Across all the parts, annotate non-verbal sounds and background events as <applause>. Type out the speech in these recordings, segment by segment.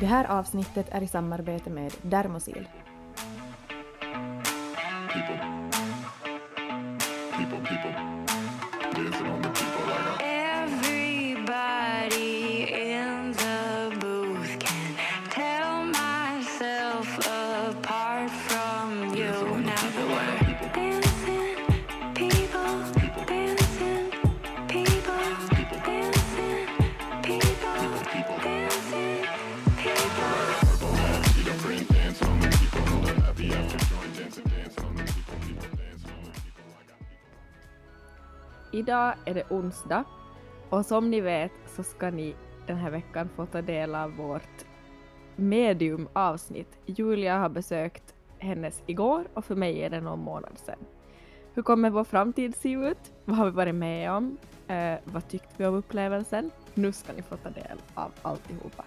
Det här avsnittet är i samarbete med Dermosil. people. People, people. Idag är det onsdag och som ni vet så ska ni den här veckan få ta del av vårt medium-avsnitt. Julia har besökt hennes igår och för mig är det någon månad sedan. Hur kommer vår framtid se ut? Vad har vi varit med om? Eh, vad tyckte vi om upplevelsen? Nu ska ni få ta del av alltihopa.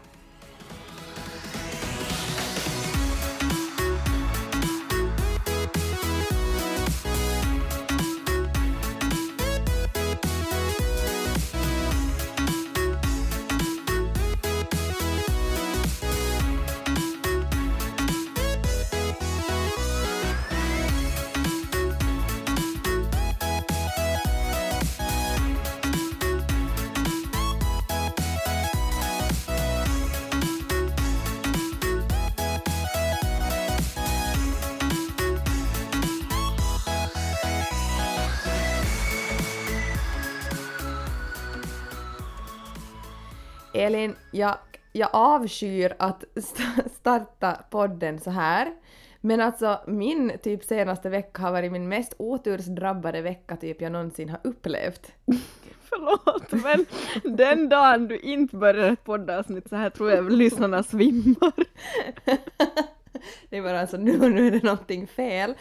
Jag, jag avskyr att st- starta podden så här. Men alltså min typ senaste vecka har varit min mest otursdrabbade vecka typ jag någonsin har upplevt. <laughs> Förlåt, men den dagen du inte börjar ett poddavsnitt så här tror jag lyssnarna svimmar. <laughs> <laughs> det är bara alltså <laughs> nu, nu är det någonting fel.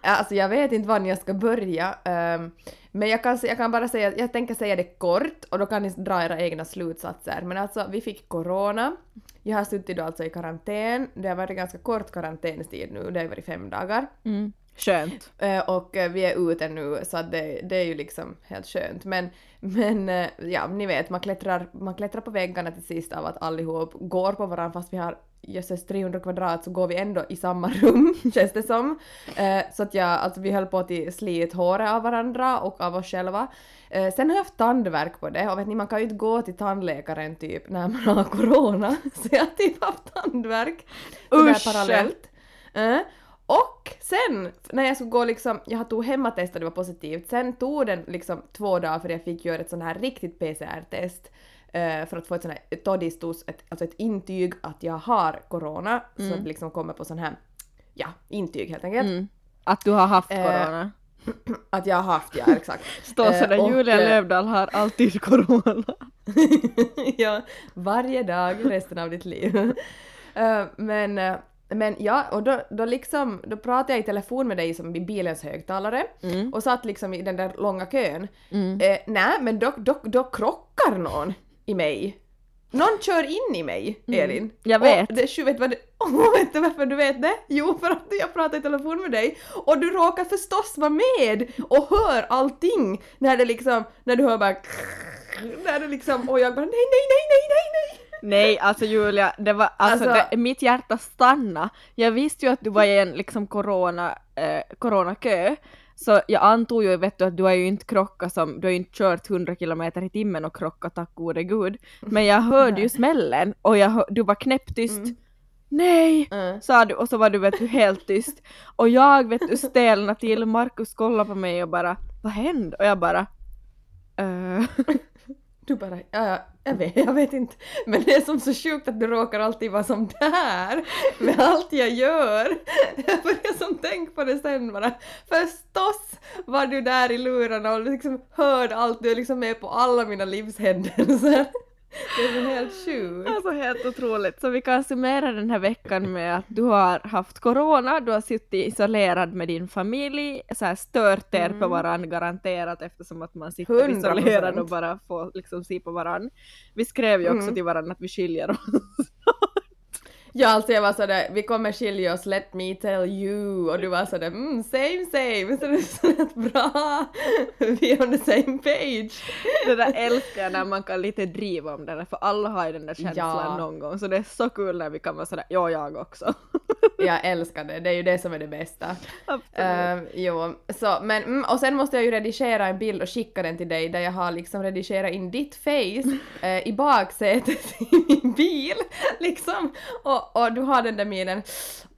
Alltså jag vet inte var jag ska börja. ehm, men jag kan, jag kan bara säga, jag tänker säga det kort och då kan ni dra era egna slutsatser. Men alltså vi fick corona. Jag har suttit då alltså i karantän. Det har varit ganska kort karantänstid nu, det har varit fem dagar. Mm. Skönt. Eh, och eh, vi är ute nu så det, det är ju liksom helt skönt. Men, men eh, ja, ni vet, man klättrar, man klättrar på väggarna till sist av att allihop går på varandra fast vi har jösses 300 kvadrat så går vi ändå i samma rum <laughs> känns det som. Eh, så att jag, alltså vi höll på att slit håret av varandra och av oss själva. Eh, sen har jag haft tandvärk på det och vet ni man kan ju inte gå till tandläkaren typ när man har <laughs> corona. <laughs> Så jag har typ haft tandvärk. Usch! parallellt. Eh, och sen när jag skulle gå liksom, jag tog hemmatest och det var positivt, sen tog den liksom två dagar för jag fick göra ett sånt här riktigt PCR-test för att få ett sånt här todistus, ett, alltså ett intyg att jag har corona, så att det liksom kommer på sån här, ja, intyg helt enkelt. Mm. Att du har haft Eh, corona. <clears throat> Att jag har haft, ja exakt. <laughs> Står Eh, sådär, och, Julia eh, Lövdahl har alltid <laughs> corona. <laughs> ja, varje dag resten av ditt liv. Eh, men, eh, men ja, och då, då liksom, då pratade jag i telefon med dig som i bilens högtalare Mm. och satt liksom i den där långa kön. Mm. Eh, Nej, men då, då, då krockar någon i mig. Någon kör in i mig, Elin. Mm. Jag vet. Och det, vet, vad det, oh, <laughs> vet du varför du vet det? Jo, för att jag pratar i telefon med dig och du råkar förstås vara med och hör allting när det liksom, när du hör bara <laughs> när det liksom, och jag bara nej, nej, nej, nej, nej, nej. Nej, alltså Julia, det var alltså, Alltså- det, mitt hjärta stanna. Jag visste ju att du var i en liksom corona, eh, coronakö, så jag antog ju vet du att du har ju inte krockat som, du har ju inte kört 100 kilometer i timmen och krockat tack gode gud. Men jag hörde ju smällen och jag hör, du var knäpptyst. Mm. Nej! Mm. sa du och så var du vet du helt tyst. Och jag vet du stelna till, Markus kollade på mig och bara vad hände? Och jag bara "Eh." <laughs> Du bara, ja, ja, jag vet, jag vet inte. Men det är som så sjukt att du råkar alltid vara som där med allt jag gör. Jag börjar som tänk på det sen bara. Förstås var du där i lurarna och liksom hörde allt, du är liksom med på alla mina livshändelser. Det är helt sjukt. Alltså helt otroligt. Så vi kan summera den här veckan med att du har haft corona, du har suttit isolerad med din familj, så här stört er på varandra garanterat eftersom att man sitter 100%. isolerad och bara får liksom se på varandra. Vi skrev ju också Mm. till varandra att vi skiljer oss. Ja, alltså jag var sådär, vi kommer skilja oss, let me tell you, och du var sådär, mm, same same, så det är sådär bra, <laughs> vi är on the same page. Det där älskar jag när man kan lite driva om det där, för alla har ju den där känslan Ja. någon gång, så det är så kul när vi kan vara sådär, ja jag också. <laughs> Jag älskar det, det är ju det som är det bästa. Absolut. Uh, jo, så, men, mm, och sen måste jag ju redigera en bild och skicka den till dig där jag har liksom redigerat in ditt face <laughs> eh, i baksätet i min bil, liksom. Och, och du har den där minen,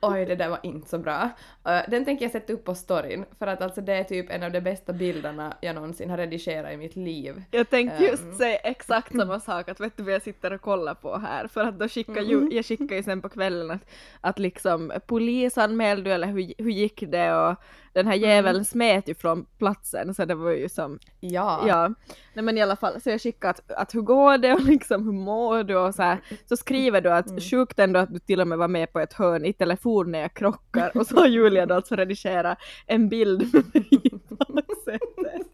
oj det där var inte så bra. Eh, den tänker jag sätta upp på storyn, för att alltså det är typ en av de bästa bilderna jag någonsin har redigerat i mitt liv. Jag tänkte just Ehm. säga exakt samma sak, att vet du vad jag sitter och kollar på här? För att då skickar ju, jag skickar ju sen på kvällen att, att liksom polisanmälde du eller hur, hur gick det och den här jäveln smet ju från platsen så det var ju som, Ja. ja. Nej men i alla fall, så jag skickade att, att hur går det och liksom hur mår du och så här, så skriver du att sjukt ändå att du till och med var med på ett hörn i telefon när jag krockar och så har Julia då alltså redigerat en bild med mig i baksätet.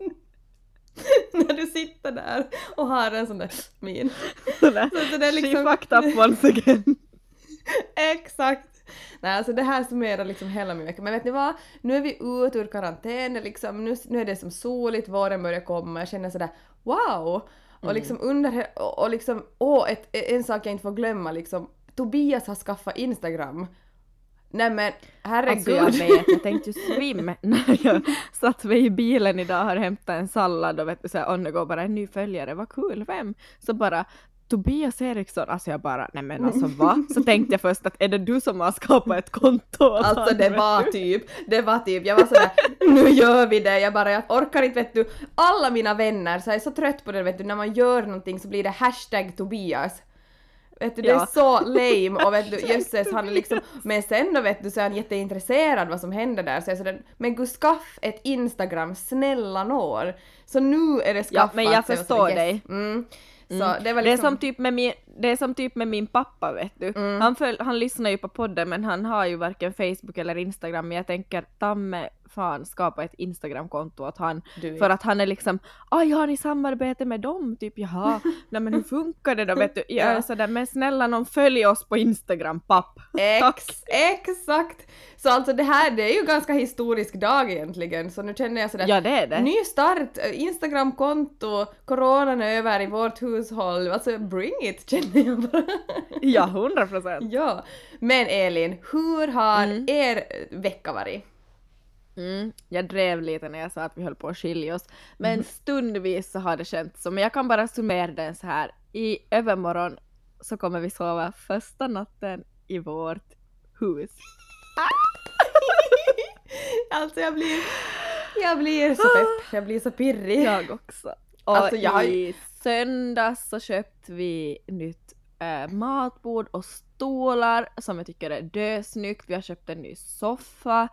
<laughs> När du sitter där och har en sån där min. Sådär. Så, så det är She liksom... fucked up once again. <laughs> Exakt! Nej, alltså det här summerar liksom hela min vecka. Men vet ni vad? Nu är vi ute ur karantän, liksom, nu, nu är det som soligt, våren börjar komma, jag känner sådär wow! Och liksom under, och, och liksom, åh, ett, en sak jag inte får glömma liksom, Tobias har skaffat Instagram. Nej men herregud! Alltså jag vet, jag tänkte ju <laughs> svimma när jag satt mig i bilen idag och har hämtat en sallad och vet du såhär, on the go, bara en ny följare, vad kul, vem? Så bara Tobias Eriksson, alltså jag bara, nej men alltså va? <laughs> Så tänkte jag först att är det du som har skapat ett konto? Alltså det var typ, det var typ, jag var sådär nu gör vi det, jag bara jag orkar inte vet du, alla mina vänner så jag är så trött på det vet du, när man gör någonting så blir det hashtag Tobias. Vet du, det är så lame och vet du, <laughs> jösses han är liksom, men sen då vet du så är han jätteintresserad vad som händer där så jag är sådär, men gud skaff ett Instagram, snälla når. Så nu är det skaffat. Ja, men jag förstår dig. Mm. Mm. det är som typ med min, det är som typ med min pappa vet du. Mm. Han, föl, han lyssnar ju på podden men han har ju varken Facebook eller Instagram men jag tänker tamme fan skapa ett Instagramkonto åt han Du- för att han är liksom aj har ni samarbete med dem? Typ jaha, <laughs> nej men hur funkar det då vet du? Jag är Ja. sådär men snälla någon följ oss på Instagram papp. Ex, exakt! Så alltså det här, det är ju ganska historisk dag egentligen, så nu känner jag sådär Ja det är det. Ny start, eh, Instagramkonto, coronan är över i vårt hushåll, alltså bring it känner jag bara. Ja hundra procent. <laughs> ja. Men Elin, hur har Mm. er vecka varit? Mm, jag drev lite när jag sa att vi höll på att skilja oss. Men Mm. stundvis så har det känts så. Men jag kan bara summera den så här. I övermorgon så kommer vi sova första natten i vårt hus. <laughs> alltså jag blir, jag blir så pepp, jag blir så pirrig. Jag också. Och Alltså, jag i söndags så köpte vi nytt eh, matbord och stolar som jag tycker är dösnyggt. Vi har köpt en ny soffa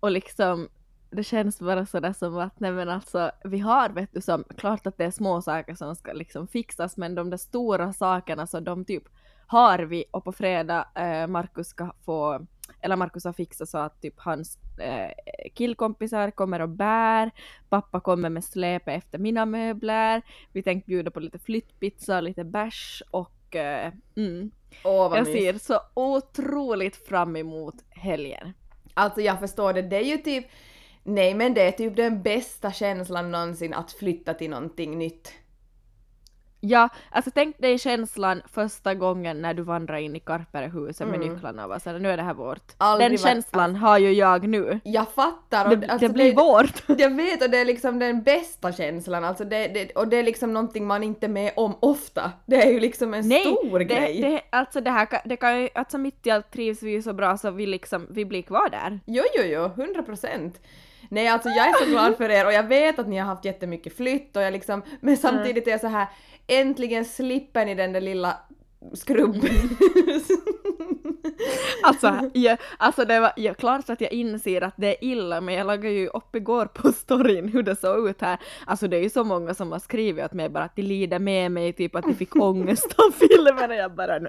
och liksom det känns bara sådär som att nej men alltså vi har vet du som klart att det är små saker som ska liksom fixas men de där stora sakerna så de typ har vi och på fredag eh, Markus ska få eller Markus har fixat så att typ hans eh, killkompisar kommer och bär, pappa kommer med släpe efter mina möbler, vi tänkte bjuda på lite flyttpizza, och lite bärs och eh, mm. Åh vad jag mys. ser så otroligt fram emot helgen. Alltså jag förstår det, det är ju typ Nej men det är typ den bästa känslan någonsin att flytta till någonting nytt. Ja, alltså tänk dig känslan första gången när du vandrar in i Karperehuset med Mm. nycklarna och var såhär, nu är det här vårt. Aldrig Den varit- känslan har ju jag nu. Jag fattar! och Det, alltså, det blir vårt. <laughs> Jag vet och det är liksom den bästa känslan, alltså det, det, och det är liksom någonting man inte är med om ofta. Det är ju liksom en Nej, stor det, grej. det, alltså det här det kan ju, alltså mitt i allt trivs vi ju så bra så vi liksom, vi blir kvar där. Jo, jo, jo, hundra procent. Nej, alltså jag är så glad för er och jag vet att ni har haft jättemycket flytt och jag liksom, men samtidigt är jag så här, äntligen slipper ni den där lilla skrubben. <laughs> <laughs> Alltså, ja, alltså det var ja, klart att jag inser att det är illa men jag lagade ju upp igår på storyn hur det såg ut här. Alltså det är ju så många som har skrivit åt mig bara att de lider med mig, typ att de fick <laughs> ångest av filmen och jag bara "Nå,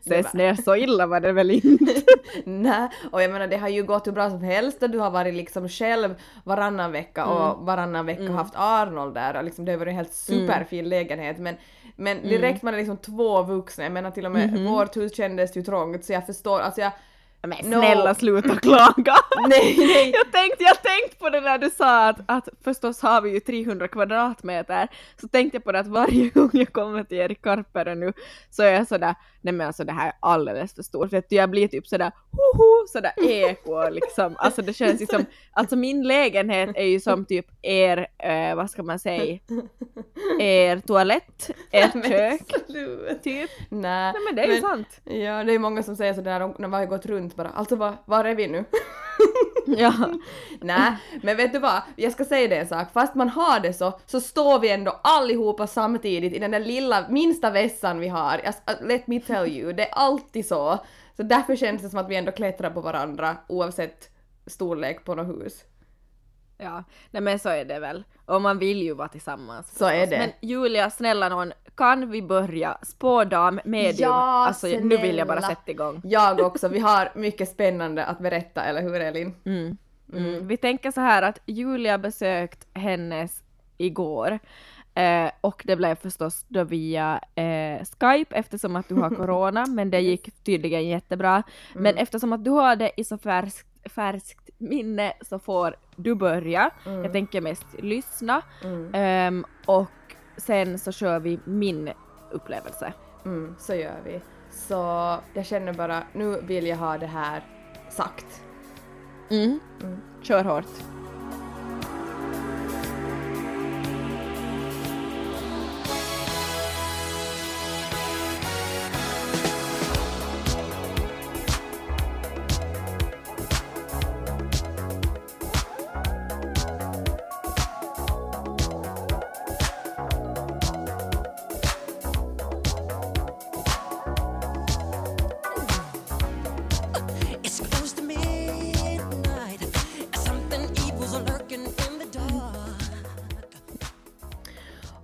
ses ner så illa var det väl <laughs> inte. Nej, och jag menar det har ju gått hur bra som helst och du har varit liksom själv varannan vecka och varannan vecka haft Arnold där och liksom det har varit en helt superfin lägenhet men, men direkt man är liksom två vuxna, jag menar till och med vårt hus kändes ju trångt så jag förstår, alltså jag men No. snälla sluta klaga! <laughs> Nej, nej. Jag tänkte, jag tänkte på det när du sa att, att förstås har vi ju 300 kvadratmeter, så tänkte jag på det att varje <laughs> gång jag kommer till Erik Karpere nu så är jag sådär, nej men alltså det här är alldeles för stort, för att jag blir typ sådär hoho, sådär eko <laughs> liksom, alltså det känns ju som, alltså min lägenhet är ju som typ er, eh, vad ska man säga, er toalett, ert Men kök, typ. Nej, Nej men det är ju sant. Ja, det är många som säger sådär när man har gått runt bara, alltså var, var är vi nu? Ja. <laughs> Nej, men vet du vad? Jag ska säga det en sak. Fast man har det så, så står vi ändå allihopa samtidigt i den där lilla, minsta vässan vi har. Jag, let me tell you, det är alltid så. Så därför känns det som att vi ändå klättrar på varandra oavsett storlek på något hus. Ja, nej men så är det väl. Och man vill ju vara tillsammans. Så är förstås. det. Men Julia, snälla någon, kan vi börja? Spådam, medium. Ja, alltså nu vill jag bara snälla. sätta igång. Jag också, vi har mycket spännande att berätta, eller hur Elin? Mm. Mm. Vi tänker så här att Julia besökt hennes igår. Eh, och det blev förstås då via eh, Skype eftersom att du har <laughs> corona, men det gick tydligen jättebra. Men eftersom att du har det i så färskt, färskt minne så får du börja. Jag tänker mest lyssna. Ehm, och sen så kör vi min upplevelse. Mm, så gör vi. Så jag känner bara, nu vill jag ha det här sagt. Mm. Kör hårt.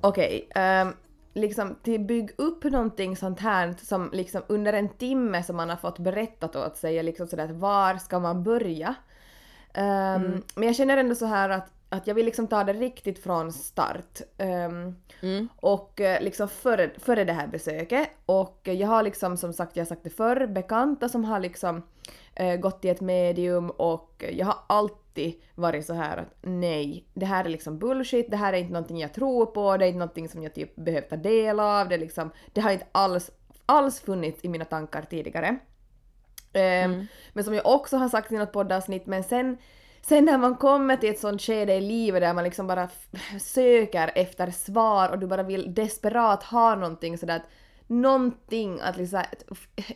Okej, ehm, liksom till bygg upp någonting sånt här som liksom under en timme som man har fått berättat åt sig, liksom sådär var ska man börja? Ehm, Men jag känner ändå så här att, att jag vill liksom ta det riktigt från start. Ehm, Och eh, liksom före, före det här besöket. Och jag har liksom som sagt, jag har sagt det förr, bekanta som har liksom eh, gått till ett medium och jag har alltid varit så här att nej, det här är liksom bullshit, det här är inte någonting jag tror på, det är inte någonting som jag typ behöver ta del av, det, liksom, det har inte alls, alls funnits i mina tankar tidigare. Ehm, Men som jag också har sagt i något poddavsnitt, men sen, sen när man kommer till ett sånt skede i livet där man liksom bara söker efter svar och du bara vill desperat ha någonting sådär att någonting att liksom,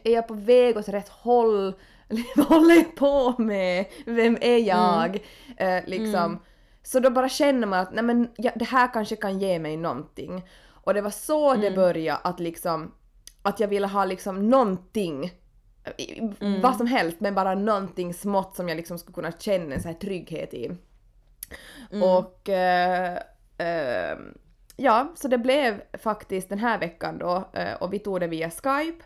är jag på väg åt rätt håll? <laughs> Vad håller jag på med? Vem är jag? Eh, liksom. Så då bara känner man att nej men, ja, det här kanske kan ge mig någonting. Och det var så det började att liksom att jag ville ha liksom någonting i- vad som helst men bara någonting smått som jag liksom skulle kunna känna en så här trygghet i. Och eh, eh, ja, så det blev faktiskt den här veckan då eh, och vi tog det via Skype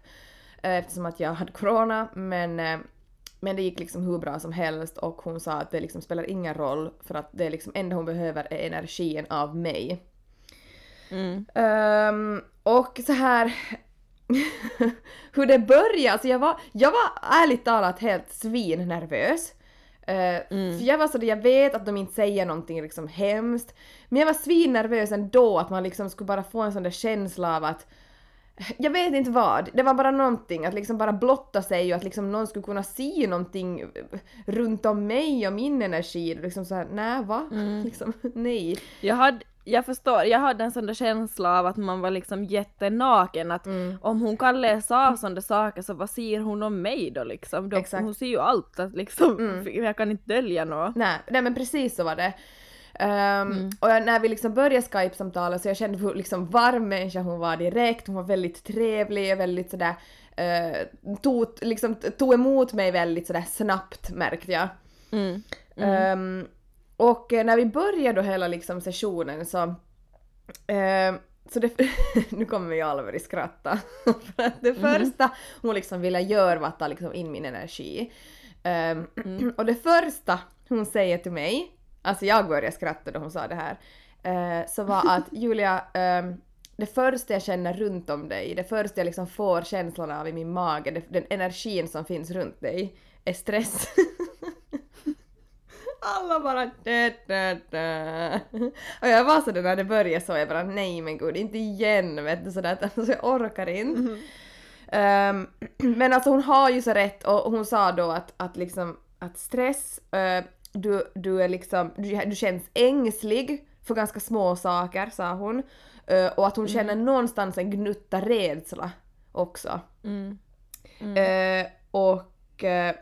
eh, eftersom att jag hade corona men eh, men det gick liksom hur bra som helst och hon sa att det liksom spelar ingen roll för att det liksom enda hon behöver är energin av mig. Mm. Ehm, och så här <laughs> hur det började, alltså jag var, jag var ärligt talat helt svinnervös. Uh, För jag var så att jag vet att de inte säger någonting liksom hemskt, men jag var svinnervös ändå att man liksom skulle bara få en sån där känsla av att jag vet inte vad, det var bara någonting att liksom bara blotta sig och att liksom någon skulle kunna se någonting runt om mig och min energi. Liksom såhär, nej va? <laughs> Liksom, nej. Jag, hade, jag förstår, jag hade en sån där känsla av att man var liksom jättenaken, att Mm. om hon kan läsa av sådana saker så vad ser hon om mig då liksom? Då. Mm. Hon ser ju allt, att liksom, <laughs> jag kan inte dölja något. Nej, nej men precis så var det. Ehm, Och jag, när vi liksom började Skype-samtalet så jag kände hur liksom varm människa hon var direkt, hon var väldigt trevlig och väldigt sådär uh, tog, liksom, tog emot mig väldigt sådär snabbt märkte jag. Mm. Ehm, och eh, när vi började då hela liksom sessionen så ehm, så det, <laughs> nu kommer jag allvarligt skratta. <laughs> För att det första hon liksom ville göra var att ta liksom in min energi. Ehm, <clears throat> Och det första hon säger till mig, alltså jag började skratta då hon sa det här, eh, så var att <laughs> Julia, ehm, det första jag känner runt om dig, det första jag liksom får känslan av i min mage, det, den energin som finns runt dig, är stress. <laughs> Alla bara dä, dä, dä. Och jag var sådär när det började så, jag bara nej men gud inte igen vet du sådär, alltså <laughs> jag orkar inte. Ehm, <clears throat> men alltså hon har ju så rätt och hon sa då att, att liksom att stress, eh, du, du är liksom, du, du känns ängslig för ganska små saker sa hon. Eh, och att hon känner någonstans en gnutta rädsla också. Mm. Eh, och eh,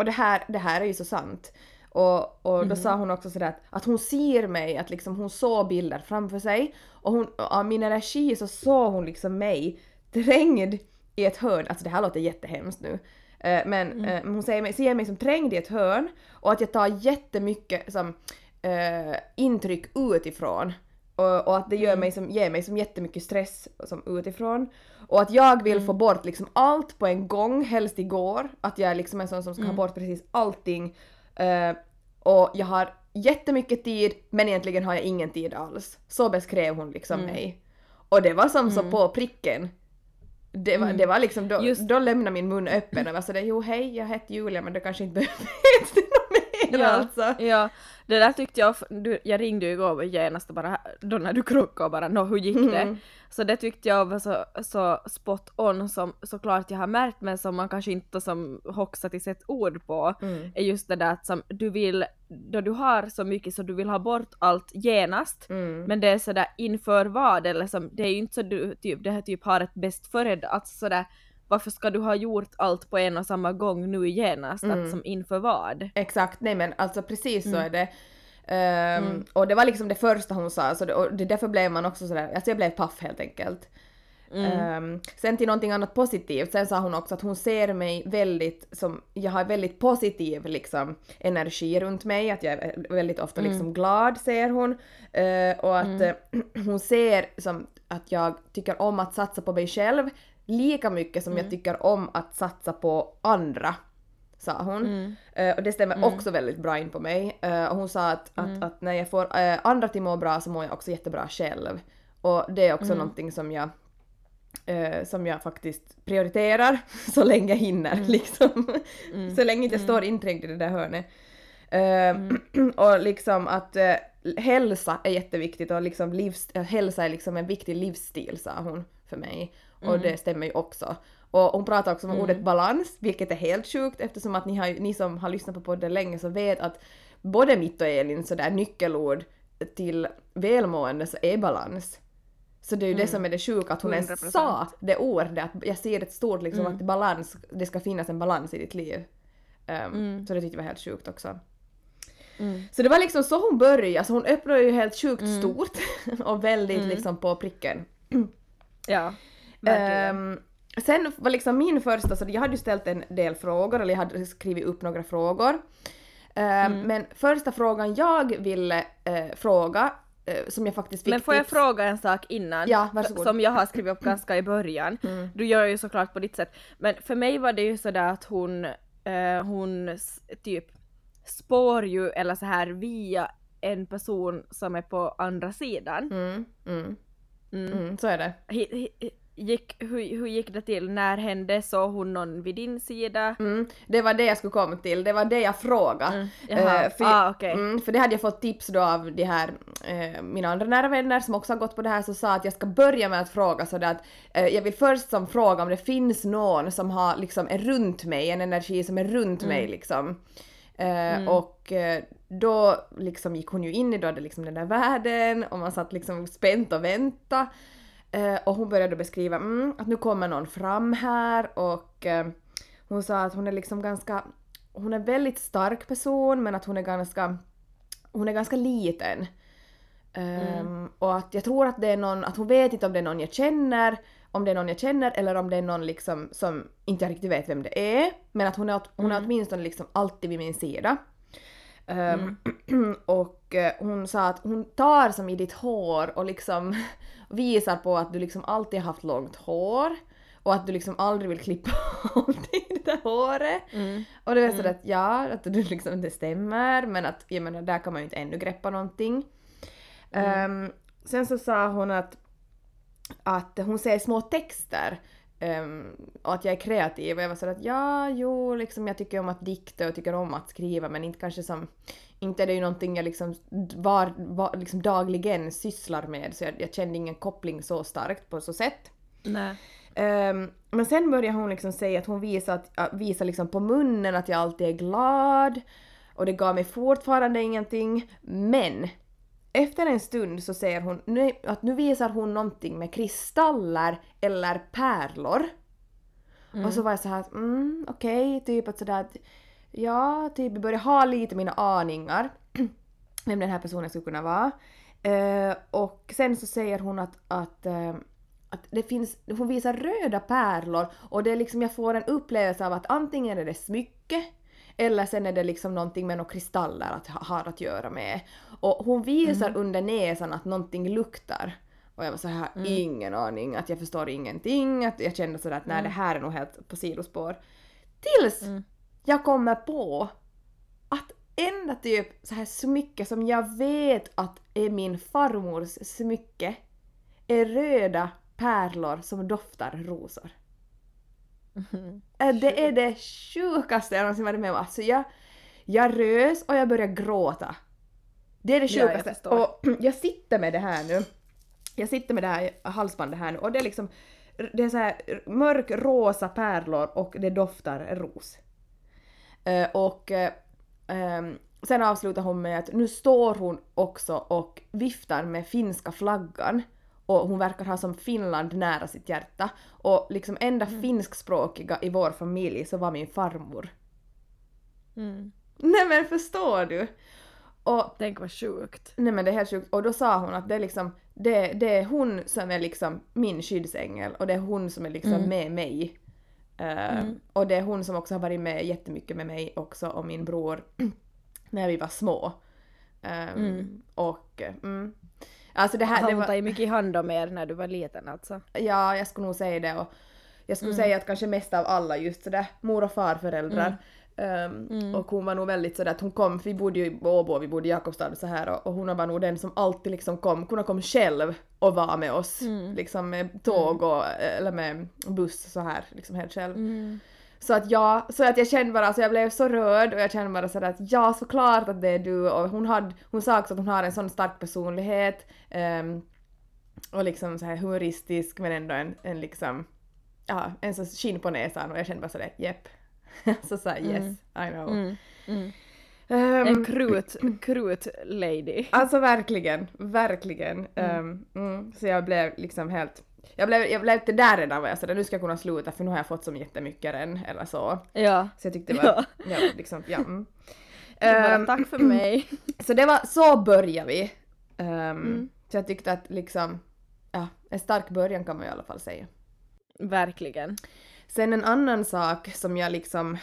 och det, här, det här är ju så sant. Och, och då sa hon också sådär att, att hon ser mig, att liksom hon såg bilder framför sig och hon, av min energi så såg hon liksom mig trängd i ett hörn, alltså det här låter jättehemskt nu. Eh, men eh, hon säger mig, ser mig som trängd i ett hörn och att jag tar jättemycket som, eh, intryck utifrån. Och, och att det gör mig som, ger mig som jättemycket stress som utifrån. Och att jag vill få bort liksom allt på en gång, helst igår. Att jag är liksom en sån som ska ha bort precis allting. Eh, och jag har jättemycket tid men egentligen har jag ingen tid alls. Så beskrev hon liksom mig. Och det var som så på pricken. Det var, det var liksom, då, Just- då lämnade min mun öppen och var sådär jo hej jag heter Julia men du kanske inte behöver <laughs> <laughs> Ja, alltså. ja, det där tyckte jag, du, jag ringde ju igår genast och bara, då när du krockade och bara nå hur gick det? Mm. Så det tyckte jag var så, så spot on som såklart jag har märkt men som man kanske inte som hoxat i sitt ord på Mm. är just det där att som du vill, då du har så mycket så du vill ha bort allt genast Mm. men det är sådär inför vad eller som, det är ju inte så du typ, det här typ har ett bäst före, alltså sådär varför ska du ha gjort allt på en och samma gång nu genast? Mm. Att som inför vad? Exakt, nej men alltså precis Mm. så är det. Ehm, Och det var liksom det första hon sa, så det, och det, därför blev man också sådär, alltså jag blev paff helt enkelt. Mm. Ehm, sen till någonting annat positivt, sen sa hon också att hon ser mig väldigt som, jag har väldigt positiv liksom energi runt mig, att jag är väldigt ofta Mm. liksom glad ser hon. Eh, och att eh, <clears throat> hon ser som att jag tycker om att satsa på mig själv lika mycket som Mm. jag tycker om att satsa på andra sa hon. Mm. Eh, och det stämmer också väldigt bra in på mig. Eh, och hon sa att, Mm. att, att när jag får eh, andra till må bra så mår jag också jättebra själv. Och det är Mm. också någonting som jag som jag faktiskt prioriterar <laughs> så länge jag hinner Mm. liksom. så länge inte jag står inträngd i det där hörnet. Mm. <clears throat> och liksom att hälsa är jätteviktigt och liksom livs, hälsa är liksom en viktig livsstil sa hon för mig. Och Mm. det stämmer ju också. Och hon pratar också om ordet balans, vilket är helt sjukt eftersom att ni, har, ni som har lyssnat på podden länge så vet att både mitt och Elin sådär nyckelord till välmående så är balans. Så det är ju det som är det sjuka, att hon ens 100%. sa det ordet, att jag ser ett stort liksom att balans, det ska finnas en balans i ditt liv. Um, Så det tyckte jag var helt sjukt också. Mm. Så det var liksom så hon började, alltså hon öppnade ju helt sjukt stort <laughs> och väldigt liksom på pricken. <clears throat> Ja, verkligen. Ehm, sen var liksom min första, så jag hade ju ställt en del frågor, eller jag hade skrivit upp några frågor. Ehm, Mm. Men första frågan jag ville eh, fråga, eh, som jag faktiskt fick Men får jag tips- fråga en sak innan? Ja, varsågod. Som jag har skrivit upp ganska i början. Du gör ju såklart på ditt sätt. Men för mig var det ju sådär att hon, eh, hon typ spår ju eller så här via en person som är på andra sidan. Mm, mm, Mm. mm, så är det. Hi- Gick, hur, hur gick det till? När hände? Såg hon någon vid din sida? Mm, det var det jag skulle komma till, det var det jag frågade. Mm. Eh, för, Ah, okej. mm, för det hade jag fått tips då av de här, eh, mina andra nära vänner som också har gått på det här, så sa att jag ska börja med att fråga sådär att eh, jag vill först som fråga om det finns någon som har liksom är runt mig, en energi som är runt mig Mm. liksom. Eh, Och då liksom gick hon ju in i då liksom den där världen och man satt liksom spänt och vänta. Eh, och hon började beskriva mm, att nu kommer någon fram här och eh, hon sa att hon är liksom ganska, hon är väldigt stark person men att hon är ganska hon är ganska liten. Ehm, och att jag tror att det är någon, att hon vet inte om det är någon jag känner, om det är någon jag känner eller om det är någon liksom som inte jag riktigt vet vem det är. Men att hon är, hon är åtminstone liksom alltid vid min sida. Ehm, <clears throat> och eh, hon sa att hon tar som i ditt hår och liksom <laughs> visar på att du liksom alltid har haft långt hår och att du liksom aldrig vill klippa <laughs> av dig det där håret. Och det var sådär att ja, att du liksom, det stämmer men att jag menar där kan man ju inte ännu greppa någonting. Ehm, sen så sa hon att, att hon ser små texter ehm, och att jag är kreativ och jag var sådär att ja, jo, liksom jag tycker om att dikta och tycker om att skriva men inte kanske som inte är det ju någonting jag liksom, var, var, liksom dagligen sysslar med så jag, jag kände ingen koppling så starkt på så sätt. Nej. Ehm, men sen börjar hon liksom säga att hon visar, att, visar liksom på munnen att jag alltid är glad och det gav mig fortfarande ingenting. Men efter en stund så säger hon nu, att nu visar hon någonting med kristaller eller pärlor. Och så var jag så här att mm, okej, typ att sådär att ja, typ jag börjar ha lite mina aningar <clears throat> vem den här personen skulle kunna vara. Eh, och sen så säger hon att, att, eh, att det finns, hon visar röda pärlor och det är liksom jag får en upplevelse av att antingen är det smycke eller sen är det liksom någonting med några kristaller att ha har att göra med. Och hon visar under näsan att någonting luktar. Och jag var så här, ingen aning, att jag förstår ingenting, att jag kände sådär att nej det här är nog helt på sidospår. Tills jag kommer på att enda typ så här smycke som jag vet att är min farmors smycke är röda pärlor som doftar rosor. Äh, Det är det sjukaste jag någonsin varit med om. Alltså jag, jag rös och jag började gråta. Det är det Ja, jag sjukaste. och <clears throat> jag sitter med det här nu. Jag sitter med det här halsbandet här nu och det är liksom det är så här mörk rosa pärlor och det doftar ros. Eh, och eh, ehm, sen avslutar hon med att nu står hon också och viftar med finska flaggan och hon verkar ha som Finland nära sitt hjärta. Och liksom enda finskspråkiga i vår familj så var min farmor. Mm. Nej men förstår du? Och Tänk vad sjukt. Nej men det är helt sjukt. Och då sa hon att det är liksom, det, det är hon som är liksom min skyddsängel och det är hon som är liksom med mig. Eh, Och det är hon som också har varit med jättemycket med mig också och min bror <clears throat> när vi var små. Um, Och eh, mm. Alltså det här, Har hon var, tagit mycket hand om er när du var liten alltså? ja jag skulle nog säga det och jag skulle säga att kanske mest av alla just sådär mor och farföräldrar. Um, Och hon var nog väldigt sådär att hon kom, vi bodde ju i Åbo, vi bodde i Jakobstad och så här och, och hon var nog den som alltid liksom kom, hon kom själv och var med oss. Liksom med tåg och, eller med buss så här, liksom helt själv. Så att ja, så att jag kände bara, alltså jag blev så rörd och jag kände bara sådär att ja såklart att det är du och hon, hade, hon sa också att hon har en sån stark personlighet ehm, och liksom så här humoristisk men ändå en, en liksom, ja en så skinn på näsan och jag kände bara sådär jepp. så <laughs> jag yes, I know. Mm. Ehm, En krut, krut lady. Alltså verkligen, verkligen. Mm, så jag blev liksom helt... Jag blev, jag blev inte där redan var jag sådär nu ska jag kunna sluta för nu har jag fått så jättemycket än eller så. Ja. Så jag tyckte det var... ja. liksom, ja. Mm. Bara, Ehm, tack för mig. <clears throat> så det var, så började vi. Ehm, Mm. Så jag tyckte att liksom, ja, en stark början kan man i alla fall säga. Verkligen. Sen en annan sak som jag liksom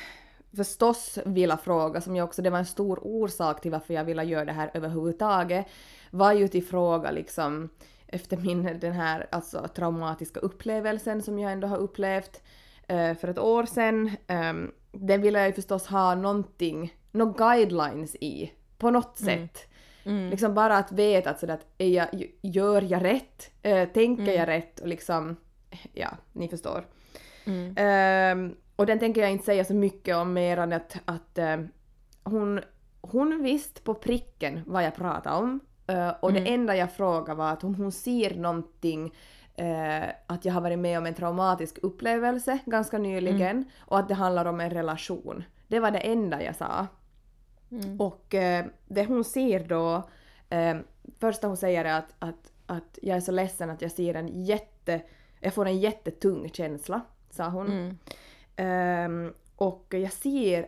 förstås ville fråga, som jag också, det var en stor orsak till varför jag ville göra det här överhuvudtaget, var ju till fråga liksom efter min den här alltså traumatiska upplevelsen som jag ändå har upplevt eh, för ett år sedan. Um, den ville jag ju förstås ha någonting, några guidelines i, på något sätt. Liksom bara att veta att sådär att är jag, gör jag rätt? Eh, tänker jag rätt? Och liksom, ja, ni förstår. Ehm, och den tänker jag inte säga så mycket om mer än att, att ehm, hon, hon visste på pricken vad jag pratade om. Eh, och det enda jag frågade var att om hon ser någonting eh, att jag har varit med om en traumatisk upplevelse ganska nyligen och att det handlar om en relation. Det var det enda jag sa. Och eh, det hon ser då, första hon säger är att, att, att jag är så ledsen att jag ser en jätte, jag får en jättetung känsla, sa hon. Ehm, och jag ser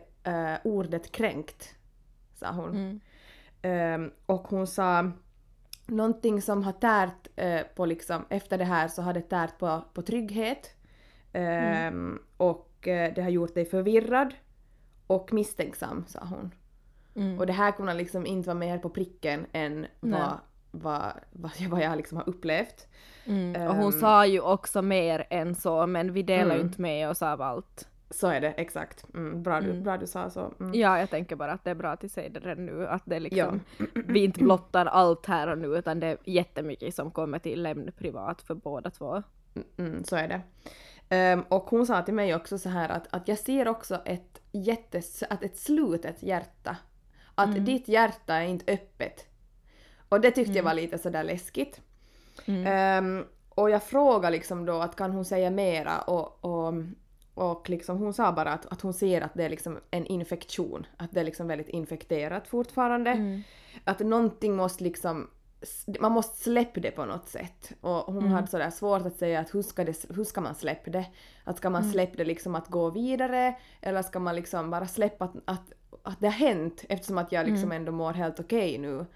ordet kränkt, sa hon. Ehm, och hon sa någonting som har tärt eh, på liksom, efter det här så har det tärt på, på trygghet. Ehm, Och eh, det har gjort dig förvirrad och misstänksam, sa hon. Mm. Och det här kunde liksom inte vara mer på pricken än Nej. vad, vad, vad, jag- <laughs> vad jag liksom har upplevt. Mm. Och hon Ehm. sa ju också mer än så, men vi delar ju Mm. inte med oss av allt. Så är det, exakt. Mm, bra, du, Mm. bra du sa så. Mm. Ja, jag tänker bara att det är bra att du säger det redan nu, att det liksom, vi inte blottar allt här och nu, utan det är jättemycket som kommer till ämne privat för båda två. Mm, så är det. Ehm, och hon sa till mig också så här att, att jag ser också ett jättes, att ett slutet hjärta. Att Mm. ditt hjärta är inte öppet. Och det tyckte jag var lite sådär läskigt. Mm. Ehm, och jag frågade liksom då att kan hon säga mera och, och, och liksom hon sa bara att, att hon ser att det är liksom en infektion. Att det är liksom väldigt infekterat fortfarande. Mm. Att någonting måste liksom man måste släppa det på något sätt. Och hon Mm. hade sådär svårt att säga att hur ska, det, hur ska man släppa det? Att ska man släppa det liksom att gå vidare eller ska man liksom bara släppa att, att, att det har hänt eftersom att jag liksom ändå mår helt okej nu.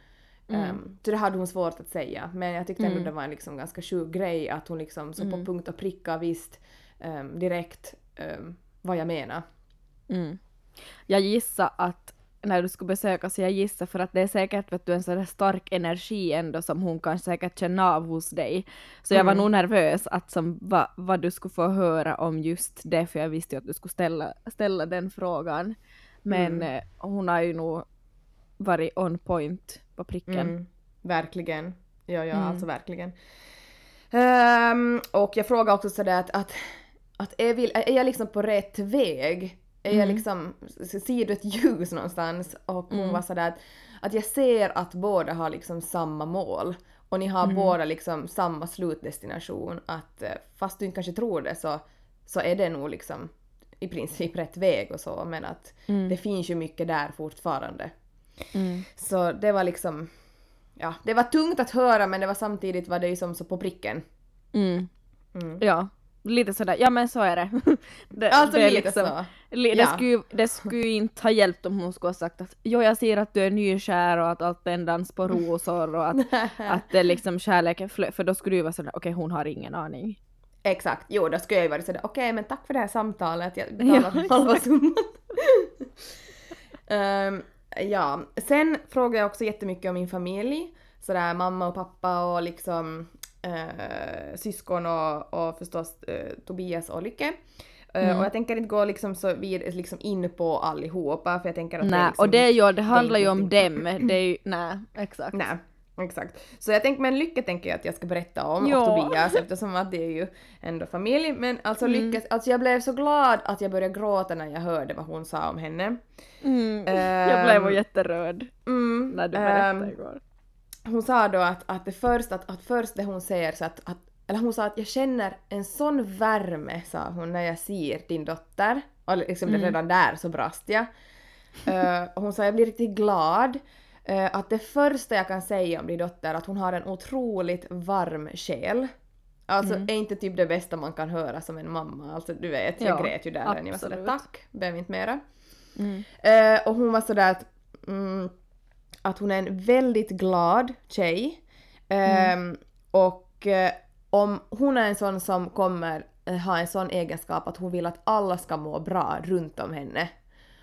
Ehm, så det hade hon svårt att säga. Men jag tyckte ändå Mm. det var en liksom ganska sjuk grej att hon liksom så på Mm. punkt och pricka visst ehm, direkt ehm, vad jag menar. Mm. Jag gissar att när du skulle besöka så jag gissar för att det är säkert vet du, en sån där stark energi ändå som hon kan säkert känna av hos dig. Så jag var Mm. nog nervös att som, va, vad du skulle få höra om just det för jag visste ju att du skulle ställa, ställa den frågan. Men Mm. eh, hon har ju nog varit on point på pricken. Mm, verkligen. Ja, ja, Mm. alltså verkligen. Ehm, och jag frågade också sådär att, att, att är, vi, är jag liksom på rätt väg? Är jag Mm. liksom, ser du ett ljus någonstans? Och hon Mm. var sådär att, att jag ser att båda har liksom samma mål. Och ni har Mm. båda liksom samma slutdestination. Att eh, fast du inte kanske tror det så, så är det nog liksom i princip rätt väg och så. Men att Mm. det finns ju mycket där fortfarande. Mm. Så det var liksom... Ja, det var tungt att höra men det var samtidigt var det ju som så på pricken. Mm. Mm. Ja, lite sådär, ja men så är det. <laughs> det Alltså det är lite så. Li- Det, Ja. skulle, det skulle inte ha hjälpt om hon skulle ha sagt att jo jag ser att du är nykär och att allt är en dans på rosor och att, <laughs> att det liksom kärleken för då skulle du vara sådär okej hon har ingen aning. Exakt, jo då skulle jag ju varit sådär okej men tack för det här samtalet, jag betalar Ja, halva summan. <laughs> Ehm, ja, sen frågade jag också jättemycket om min familj. Sådär mamma och pappa och liksom eh, syskon och, och förstås eh, Tobias och Lycke. Eh, Mm. Och jag tänker inte gå liksom så vid, liksom in på allihopa för jag tänker att det är Nej, liksom och det ju, det handlar ju om dem, det är ju, <clears throat> nej exakt. Nej, exakt. Så jag tänkte, men Lycke tänker jag att jag ska berätta om Ja. och Tobias eftersom att det är ju ändå familj. Men alltså Mm. Lycke, alltså jag blev så glad att jag började gråta när jag hörde vad hon sa om henne. Mm. jag blev ju jätteröd Mm, när du berättade ehm, igår. Hon sa då att, att det först, att, att först det hon säger så att, att eller hon sa att jag känner en sån värme, sa hon, när jag ser din dotter. Och liksom Mm. redan där så brast jag. <laughs> Och hon sa jag blir riktigt glad. eh, att det första jag kan säga om din dotter är att hon har en otroligt varm själ. Alltså Mm. är inte typ det bästa man kan höra som en mamma. Alltså du vet, jag Ja, grät ju där när jag var sådär absolut. tack, behöver inte mera. Mm. Eh, och hon var sådär att, mm, att hon är en väldigt glad tjej. Ehm, Och eh, om hon är en sån som kommer eh, ha en sån egenskap att hon vill att alla ska må bra runt om henne.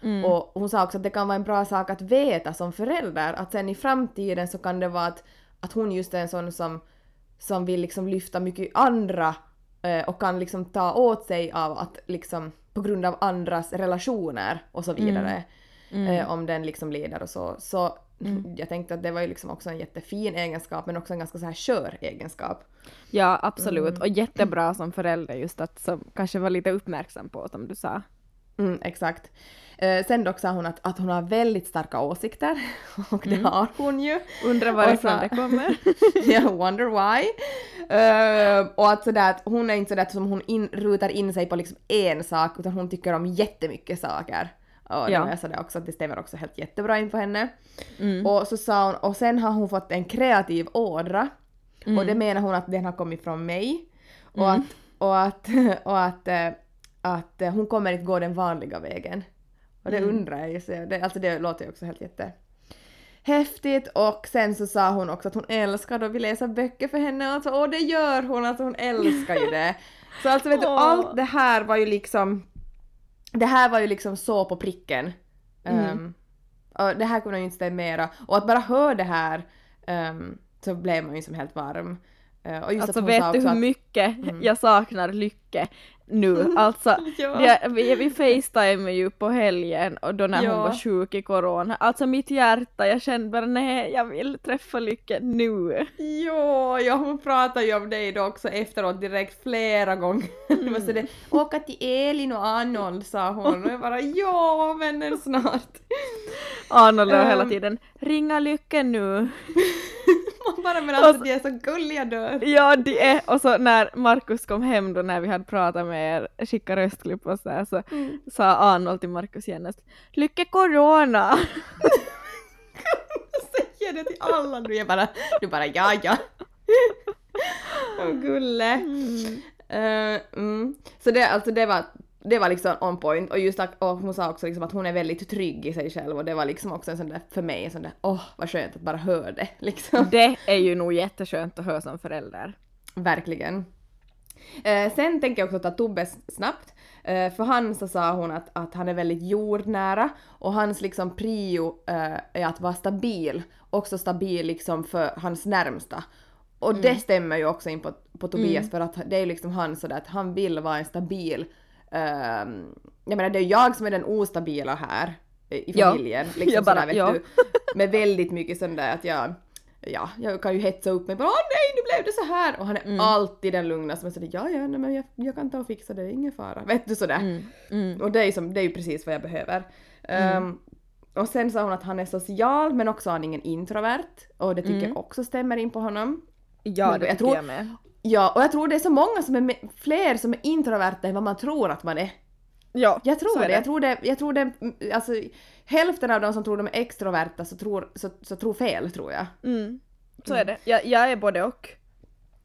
Mm. Och hon sa också att det kan vara en bra sak att veta som förälder att sen i framtiden så kan det vara att, att hon just är en sån som, som vill liksom lyfta mycket andra eh, och kan liksom ta åt sig av att liksom på grund av andras relationer och så vidare. Mm. Eh, om den liksom leder och så. Så jag tänkte att det var ju liksom också en jättefin egenskap men också en ganska så här skör egenskap. Ja absolut Mm. och jättebra som förälder just att som kanske var lite uppmärksam på som du sa. Mm, exakt. Eh, sen dock sa hon att, att hon har väldigt starka åsikter <laughs> och det har hon ju. Undrar varifrån det kommer. <laughs> Jag wonder why. Eh, och att sådär att hon är inte sådär att som hon in, rutar in sig på liksom en sak utan hon tycker om jättemycket saker. Och det Ja. jag sådär också att det stämmer också helt jättebra in på henne. Mm. Och så sa hon, och sen har hon fått en kreativ ådra. Mm. Och det menar hon att den har kommit från mig. Och att, och att, <laughs> och att, eh, att eh, hon kommer inte gå den vanliga vägen. Och det Mm. undrar jag ju. Det, alltså det låter ju också helt jätte, häftigt och sen så sa hon också att hon älskar då vi läser böcker för henne alltså och det gör hon, alltså hon älskar ju det. <laughs> Så alltså vet du, Åh. allt det här var ju liksom, det här var ju liksom så på pricken. Mm. Ehm, och det här kunde ju inte stämma. Och att bara höra det här ehm, så blev man ju som helt varm. Eh, och just Alltså att vet du hur att, mycket jag saknar Lycke nu? <laughs> Alltså, Ja. ja, vi, vi facetimade ju på helgen och då när Ja. hon var sjuk i corona. Alltså mitt hjärta, jag kände bara nej, jag vill träffa Lycke nu. Jo, ja hon pratade ju om dig då också efteråt direkt flera gånger. <laughs> Mm. så det, Åka till Elin och Arnold sa hon och jag bara ja vännen snart. <laughs> Arnold um, hela Ehm. tiden ringa Lycke nu. Man bara men alltså så- de är så gulliga dör. Ja, det är, och så när Markus kom hem då när vi hade pratat med er, skickat röstklipp och så här, så sa Arnold till Markus genast Lycke corona! Säger <laughs> det till alla nu. Jag bara, du bara ja ja. Åh gulle. Eh, mm. Så det, alltså det var, det var liksom on point och just och hon sa också liksom att hon är väldigt trygg i sig själv och det var liksom också en sån där, för mig en sån där, åh vad skönt att bara höra det liksom. Det är ju nog jätteskönt att höra som förälder. Verkligen. Eh, sen tänker jag också ta Tobbes snabbt. Eh, för han så sa hon att, att han är väldigt jordnära och hans liksom prio eh, är att vara stabil. Också stabil liksom för hans närmsta. Och det stämmer ju också in på, på Tobias för att det är liksom han sådär att han vill vara en stabil ehm, jag menar det är jag som är den ostabila här i i Ja. familjen. <laughs> Liksom Jag bara, sådär, vet ja. du, med väldigt mycket sån där att jag ja, jag kan ju hetsa upp mig bara åh nej nu blev det så här och han är Mm. alltid den lugna som är sådär ja ja nej, men jag, jag kan ta och fixa det, det är ingen fara. Vet du sådär. Mm, mm, Och det är, ju som, det är ju precis vad jag behöver. Ehm, och sen sa hon att han är social men också aningen introvert och det tycker Mm. jag också stämmer in på honom. Ja, det jag tycker tror- jag med. Ja, och jag tror det är så många som är med, fler som är introverta än vad man tror att man är. Ja, Jag tror det. är Jag tror det, jag tror det, alltså hälften av de som tror de är extroverta så tror, så, så tror fel tror jag. Mm, så är det. Jag, jag är både och.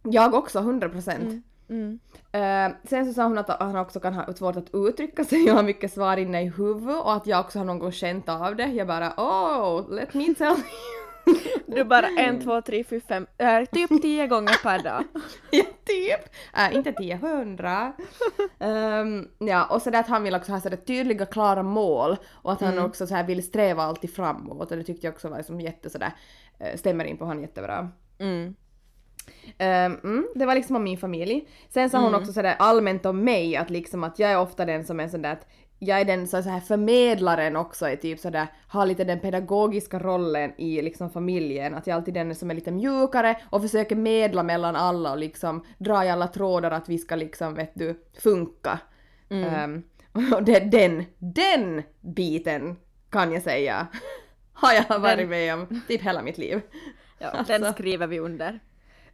Jag också, 100 procent. Mm. Mm. Eh, sen så sa hon att han också kan ha svårt att uttrycka sig och ha mycket svar inne i huvudet och att jag också har någon gång känt av det. Jag bara oh, let me tell you. Du bara en, två, tre, fyra, fem, äh, typ tio gånger per dag. <laughs> ja, typ. Äh, inte tio, hundra. Ehm, ja, och så det att han vill också ha sådär tydliga, klara mål och att han också så här vill sträva alltid framåt och det tyckte jag också var liksom jätte sådär, eh, stämmer in på honom jättebra. Mm. Mm, det var liksom om min familj. Sen sa hon också sådär allmänt om mig att liksom att jag är ofta den som är sådär att jag är den så här förmedlaren också i typ sådär, har lite den pedagogiska rollen i liksom familjen, att jag är alltid den som är lite mjukare och försöker medla mellan alla och liksom dra i alla trådar att vi ska liksom vet du funka. Ehm, <laughs> och det, den, den biten kan jag säga <laughs> har jag varit med om typ hela mitt liv. <laughs> Ja, Alltså. Den skriver vi under.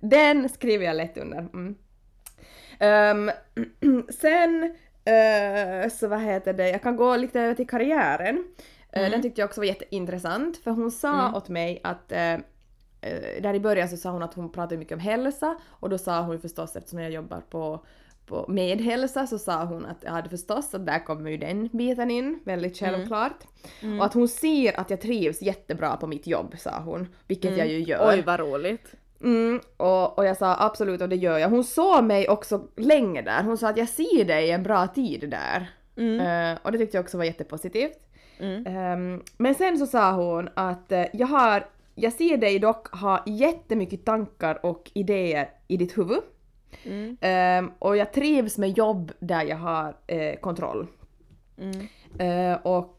Den skriver jag lätt under. Mm. Ehm, <clears throat> sen, eh, så vad heter det, jag kan gå lite över till karriären. Eh, Den tyckte jag också var jätteintressant för hon sa åt mig att eh, där i början så sa hon att hon pratade mycket om hälsa och då sa hon förstås eftersom jag jobbar på på med hälsa så sa hon att jag hade förstås att där kommer ju den biten in, väldigt självklart. Och att hon ser att jag trivs jättebra på mitt jobb sa hon, vilket jag ju gör. Oj vad roligt. Mm, och, och jag sa absolut och det gör jag. Hon såg mig också länge där. Hon sa att jag ser dig en bra tid där. Eh, och det tyckte jag också var jättepositivt. Mm. Ehm, men sen så sa hon att eh, jag har, jag ser dig dock ha jättemycket tankar och idéer i ditt huvud. Mm. Ehm, och jag trivs med jobb där jag har eh, kontroll. Mm. Och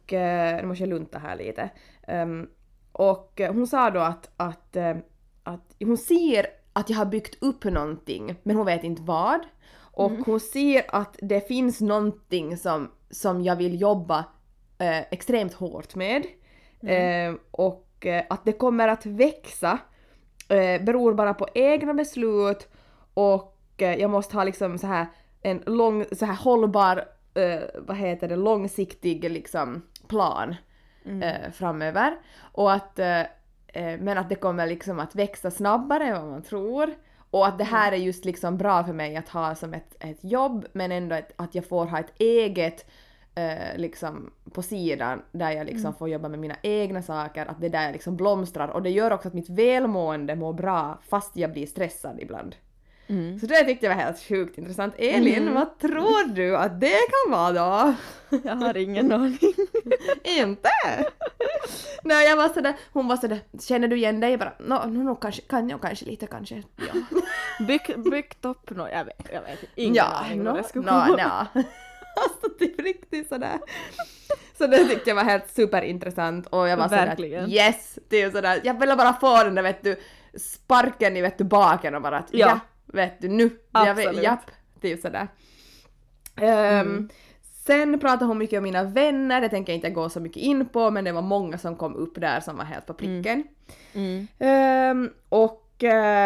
nu måste jag lunta här lite. Ehm, och hon sa då att, att, att hon ser att jag har byggt upp någonting men hon vet inte vad. Och hon ser att det finns någonting som, som jag vill jobba eh, extremt hårt med. Eh, och eh, att det kommer att växa eh, beror bara på egna beslut och eh, jag måste ha liksom så här en lång, så här hållbar, eh, vad heter det, långsiktig liksom plan eh, framöver. Och att, men att det kommer liksom att växa snabbare än vad man tror. Och att det här är just liksom bra för mig att ha som ett, ett jobb men ändå ett, att jag får ha ett eget eh, liksom på sidan där jag liksom får jobba med mina egna saker, att det där jag liksom blomstrar och det gör också att mitt välmående mår bra fast jag blir stressad ibland. Mm. Så det tyckte jag var helt sjukt intressant. Elin, vad tror du att det kan vara då? <laughs> Jag har ingen <laughs> aning. Inte? Nej jag var sådär, hon var sådär, känner du igen dig? Jag bara, no, no, no, kanske, kan jag kanske lite kanske. Ja, <laughs> Bygg, byggt upp nå, jag vet, jag vet ingen ja aning no, vad det skulle no, vara. no. Alltså typ riktigt sådär. Så det tyckte jag var helt superintressant och jag var Verkligen. sådär yes! Det är sådär, jag ville bara få den där vet du sparken i vet du baken och bara att ja, Ja. Vet du nu, jag vet, Absolut. japp, typ sådär. Ehm, Sen pratade hon mycket om mina vänner, det tänker jag inte gå så mycket in på men det var många som kom upp där som var helt på pricken. Mm. Ehm, och eh,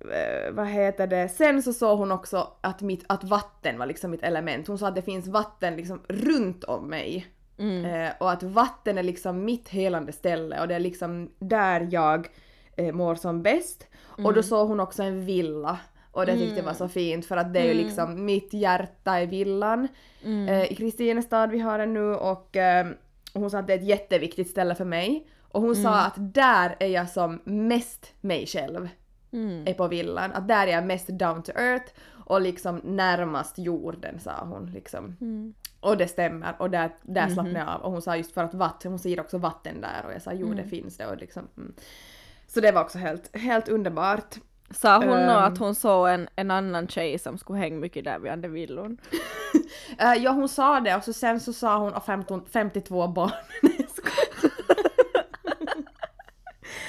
eh, vad heter det, sen så såg hon också att, mitt, att vatten var liksom mitt element. Hon sa att det finns vatten liksom runt om mig. Mm. Eh, och att vatten är liksom mitt helande ställe och det är liksom där jag eh, mår som bäst. Och Mm. då såg hon också en villa. Och det tyckte jag var så fint för att det är ju liksom mitt hjärta i villan. Mm. Eh, I Kristinestad vi har den nu och eh, hon sa att det är ett jätteviktigt ställe för mig. Och hon sa att där är jag som mest mig själv. Mm. Är på villan. Att där är jag mest down to earth och liksom närmast jorden sa hon liksom. Mm. Och det stämmer och där, där Mhm. slappnade jag av. Och hon sa just för att vatten, hon ser också vatten där och jag sa jo det finns det och liksom. Mm. Så det var också helt, helt underbart. Sa hon Ehm. att hon såg en, en annan tjej som skulle hänga mycket där vid andra villon? <laughs> Eh, ja hon sa det och så sen så sa hon och 15, 52 barn. <laughs>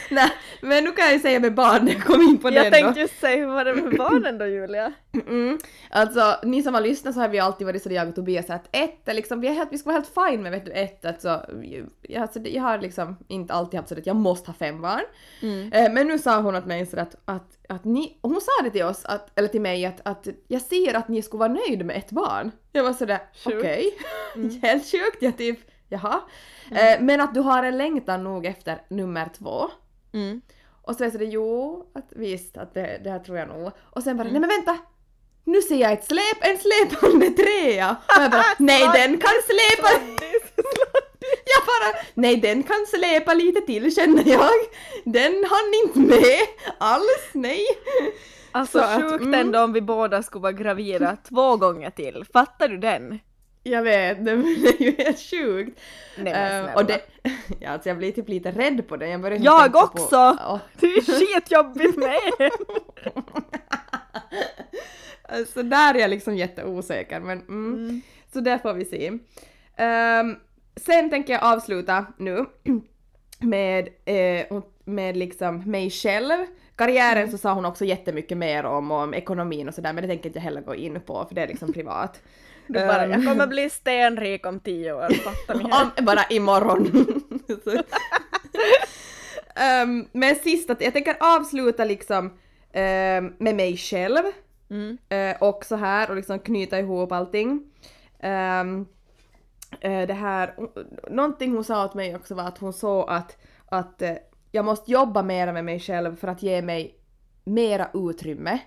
Nej <laughs> men nu kan jag ju säga med barn, jag kom in på Jag det tänkte då. just säga, hur var det med barnen då Julia? Mm. Alltså ni som har lyssnat så har vi alltid varit så jag och Tobias att ett är liksom, vi, är helt, vi ska vara helt fine med vet du ett, alltså, jag, alltså jag har liksom inte alltid haft så att jag måste ha fem barn. Mm. Eh, men nu sa hon åt mig så att, att, att ni, hon sa det till oss, att, eller till mig att, att jag ser att ni skulle vara nöjda med ett barn. Jag var sådär, okej, Mm. <laughs> helt sjukt, jag typ, jaha. Eh, men att du har en längtan nog efter nummer två. Mm. Och så jag sådär, jo, att visst, att det, det här tror jag nog. Och sen bara, Mm. nej men vänta! Nu ser jag ett släp, en släpande trea! Och jag bara, <laughs> nej den kan släpa! Jag bara, nej den kan släpa lite till känner jag. Den hann inte med alls, nej. Alltså Så att, sjukt mm. ändå om vi båda skulle vara gravida två gånger till. Fattar du den? Jag vet, det är ju helt sjukt. Nej men Eh, snälla. och det, <laughs> ja, alltså jag blir typ lite rädd på det. Jag, börjar Jag tänka på- också! Ja. Det är skitjobbigt med <laughs> Så där är jag liksom jätteosäker men mm. Så där får vi se. Ehm, sen tänker jag avsluta nu <clears throat> med, eh, med liksom mig själv. Karriären så sa hon också jättemycket mer om, om ekonomin och sådär men det tänker inte jag heller gå in på för det är liksom privat. Du bara, Ehm, jag kommer bli stenrik om tio år, fattar ni? om, bara imorgon. <laughs> Ehm, men sist att jag tänker avsluta liksom ehm, med mig själv. Mm. Eh, och så här och liksom knyta ihop allting. Ehm, eh, det här, någonting hon sa åt mig också var att hon såg att, att eh, jag måste jobba mer med mig själv för att ge mig mera utrymme.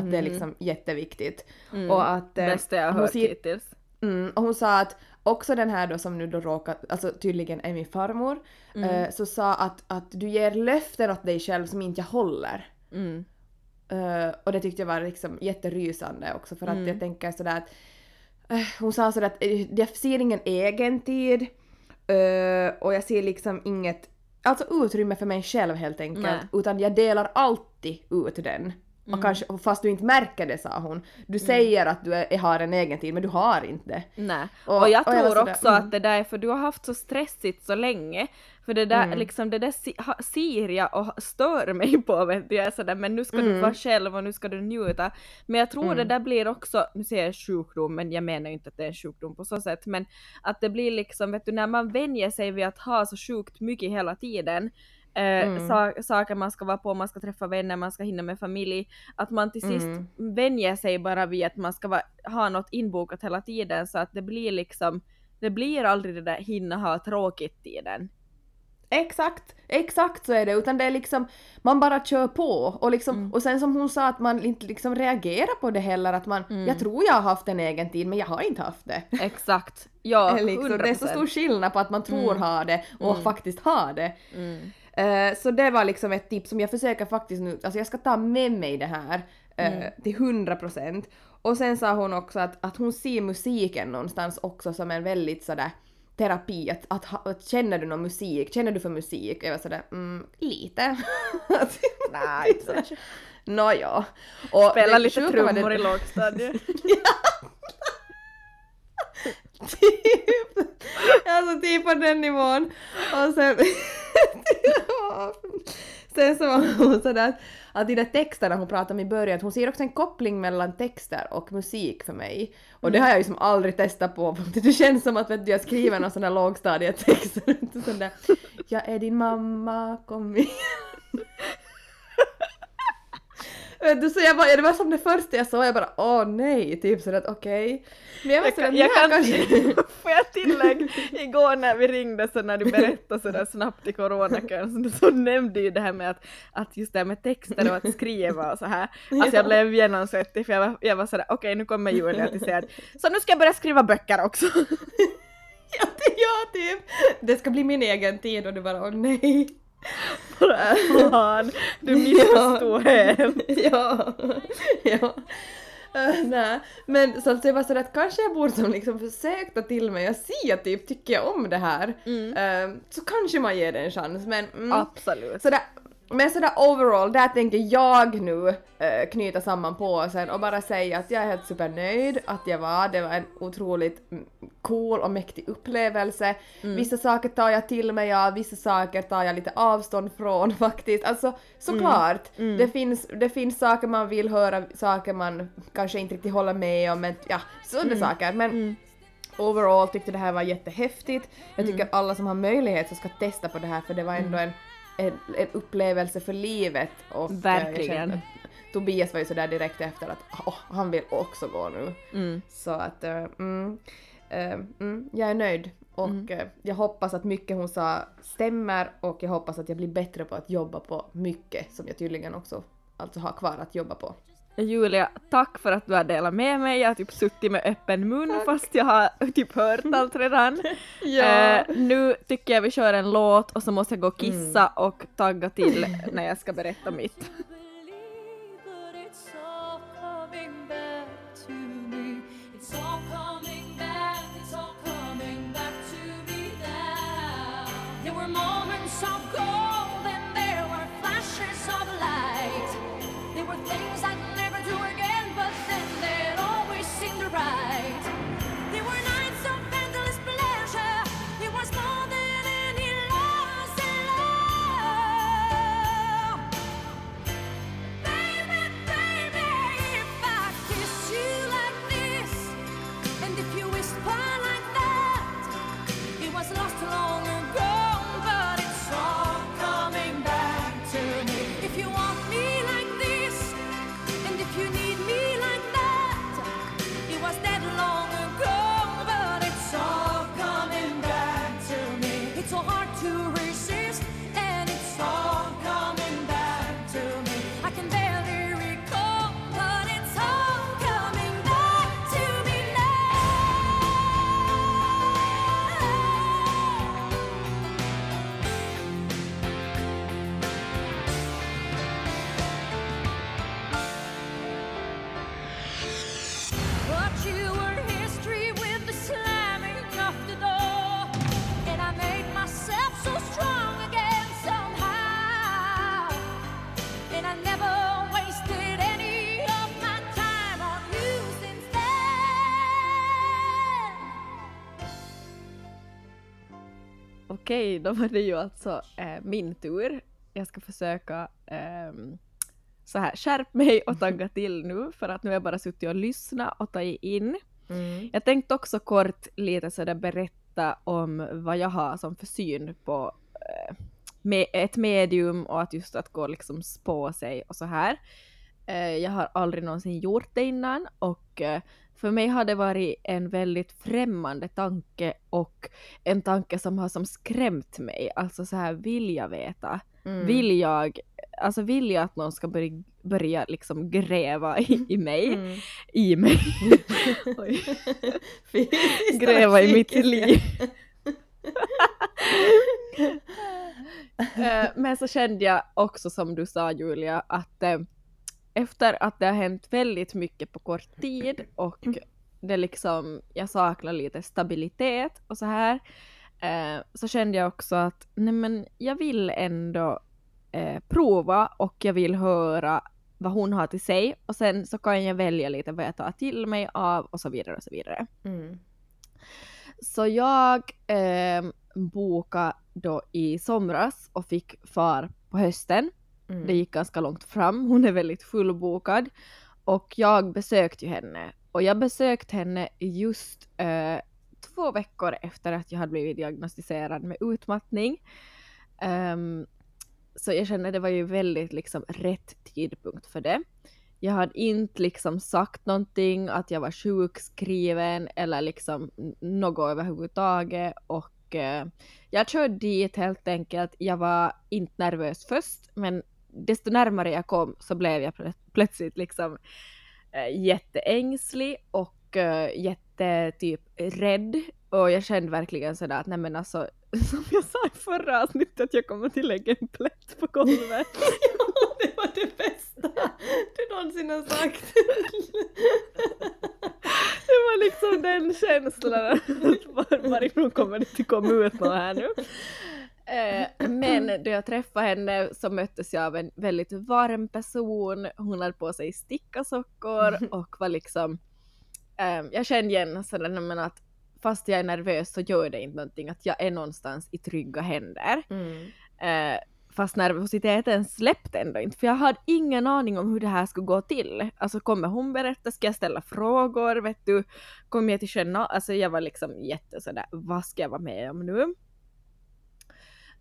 Att det är liksom jätteviktigt. Och att... eh, Bästa jag har hon hört hittills. Mm, och hon sa att också den här då som nu då råkar, alltså tydligen är min farmor, eh, så sa att, att du ger löften åt dig själv som inte jag håller. Mm. Eh, och det tyckte jag var liksom jätterysande också för att Mm. jag tänker sådär att eh, hon sa sådär att eh, jag ser ingen egen tid eh, och jag ser liksom inget alltså utrymme för mig själv helt enkelt Nej. utan jag delar alltid ut den. Mm. Och kanske, fast du inte märker det sa hon. Du säger att du är, har en egen tid men du har inte. Nej. Och- Och, jag och jag tror sådär, också mm. att det där är för du har haft så stressigt så länge. För det där, Mm. liksom det där ha- ser jag och stör mig på vet du. Jag är sådär, men nu ska du Mm. vara själv och nu ska du njuta. Men jag tror det Mm. där blir också, nu säger jag sjukdom, men jag menar ju inte att det är en sjukdom på så sätt, men att det blir liksom, vet du, när man vänjer sig vid att ha så sjukt mycket hela tiden, Mm. sa- saker man ska vara på, man ska träffa vänner, man ska hinna med familj, att man till sist Mm. vänjer sig bara vid att man ska ha något inbokat hela tiden så att det blir liksom, det blir aldrig det där hinna ha tråkigt tiden. Exakt, exakt så är det. Utan det är liksom, man bara kör på. Och, liksom, Mm. och sen som hon sa att man inte liksom reagerar på det heller. Att man, Mm. jag tror jag har haft en egen tid men jag har inte haft det. <laughs> Exakt. Ja, liksom, det är så 100%. stor skillnad på att man tror ha det och faktiskt ha det. Mm. Eh, så det var liksom ett tips som jag försöker faktiskt nu, alltså jag ska ta med mig det här eh, till 100%. Och sen sa hon också att, att hon ser musiken någonstans också som en väldigt sådär terapi, att, att, att känner du någon musik, känner du för musik? Jag var sådär, mm, lite. <laughs> Nej, inte. Nåja. Spela lite trummor det- i lågstadiet. <laughs> <laughs> typ. Alltså typ på den nivån. Och sen... <laughs> sen så var hon sådär att- att i de texterna hon pratade om i början, att hon ser också en koppling mellan texter och musik för mig. Och det har jag ju som aldrig testat på. Det känns som att vet du, jag skriver någon sån där lågstadietext. Inte <laughs> sån där Jag är din mamma, kom igen. Du, så jag bara, det var som det första jag såg, jag bara åh nej, typ sådär okej. Men jag var Jag sådär, jag "Nej, kan kanske... <laughs> Får jag tillägga, igår när vi ringde så när du berättade sådär snabbt i coronakön så, så nämnde ju det här med att, att just det här med texter och att skriva och så här. Alltså jag blev genomsvettig för jag var, jag var sådär okej nu kommer Julia att säga så nu ska jag börja skriva böcker också. <laughs> Ja, det, ja, typ. Det ska bli min egen tid och du bara åh nej. Fan, du missförstod helt. <laughs> ja. ja. Uh, nej, men så att det var sådär att kanske jag borde som liksom försökt ta till mig och se att typ tycker jag om det här. Eh, så kanske man ger det en chans men mm, Absolut. sådär, men sådär overall, där tänker jag nu eh, knyta samman påsen och bara säga att jag är helt supernöjd att jag var. Det var en otroligt mm, cool och mäktig upplevelse. Vissa saker tar jag till mig av, vissa saker tar jag lite avstånd från <laughs> faktiskt. Alltså såklart, Det, finns, det finns saker man vill höra, saker man kanske inte riktigt håller med om, men ja, sådana saker. Men overall tyckte det här var jättehäftigt. Jag tycker att alla som har möjlighet så ska testa på det här för det var ändå en, en, en upplevelse för livet. Och, eh, Verkligen. att Tobias var ju sådär direkt efter att åh, han vill också gå nu. Mm. Så att eh, mm, eh, mm, jag är nöjd. Och eh, jag hoppas att mycket hon sa stämmer och jag hoppas att jag blir bättre på att jobba på mycket som jag tydligen också alltså har kvar att jobba på. Julia, tack för att du har delat med mig. Jag har typ suttit med öppen mun fast jag har typ hört allt redan. <laughs> Eh, nu tycker jag vi kör en låt och så måste jag gå och kissa och tagga till när jag ska berätta mitt. Okej, då var det ju alltså eh, min tur. Jag ska försöka ehm, så här skärp mig och tagga <laughs> till nu för att nu har jag bara suttit och lyssnat och tagit in. Mm. Jag tänkte också kort lite sådär berätta om vad jag har som för syn på eh, med ett medium och att just att gå liksom spå sig och så här. Eh, jag har aldrig någonsin gjort det innan och eh, för mig har det varit en väldigt främmande tanke och en tanke som har som skrämt mig. Alltså så här, vill jag veta? Mm. Vill jag, alltså vill jag att någon ska börja, börja liksom gräva i, i mig? Mm. I mig? <laughs> <laughs> Gräva i mitt liv. <laughs> Eh, Men så kände jag också som du sa Julia att efter att det har hänt väldigt mycket på kort tid och det liksom, jag saknar lite stabilitet och så här eh, så kände jag också att nej men jag vill ändå eh, prova och jag vill höra vad hon har till sig och sen så kan jag välja lite vad jag tar till mig av och så vidare och så vidare. Mm. Så jag eh, bokade då i somras och fick far på hösten. Mm. Det gick ganska långt fram, hon är väldigt fullbokad. Och jag besökte ju henne. Och jag besökte henne just eh, två veckor efter att jag hade blivit diagnostiserad med utmattning. Um, så jag kände det var ju väldigt liksom rätt tidpunkt för det. Jag hade inte liksom sagt någonting att jag var sjukskriven eller liksom något överhuvudtaget och eh, jag körde dit helt enkelt. Jag var inte nervös först men desto närmare jag kom så blev jag plö- plötsligt liksom eh, jätteängslig och eh, jätte typ rädd och jag kände verkligen sådär att nej men alltså <laughs> som jag sa i förra avsnittet att jag kommer att lägga en plätt på golvet. <laughs> Ja, det var det bästa du någonsin har sagt. <laughs> Det var liksom den känslan att var, varifrån kommer det att komma ut något här nu. Eh, men då jag träffade henne så möttes jag av en väldigt varm person. Hon hade på sig stickasockor <laughs> och var liksom... Eh, jag kände igen sådär men att fast jag är nervös så gör det inte någonting att jag är någonstans i trygga händer. Mm. Eh, fast nervositeten släppte ändå inte, för jag hade ingen aning om hur det här skulle gå till. Alltså kommer hon berätta, ska jag ställa frågor, vet du? Kommer jag till känna, alltså jag var liksom jätte sådär, vad ska jag vara med om nu?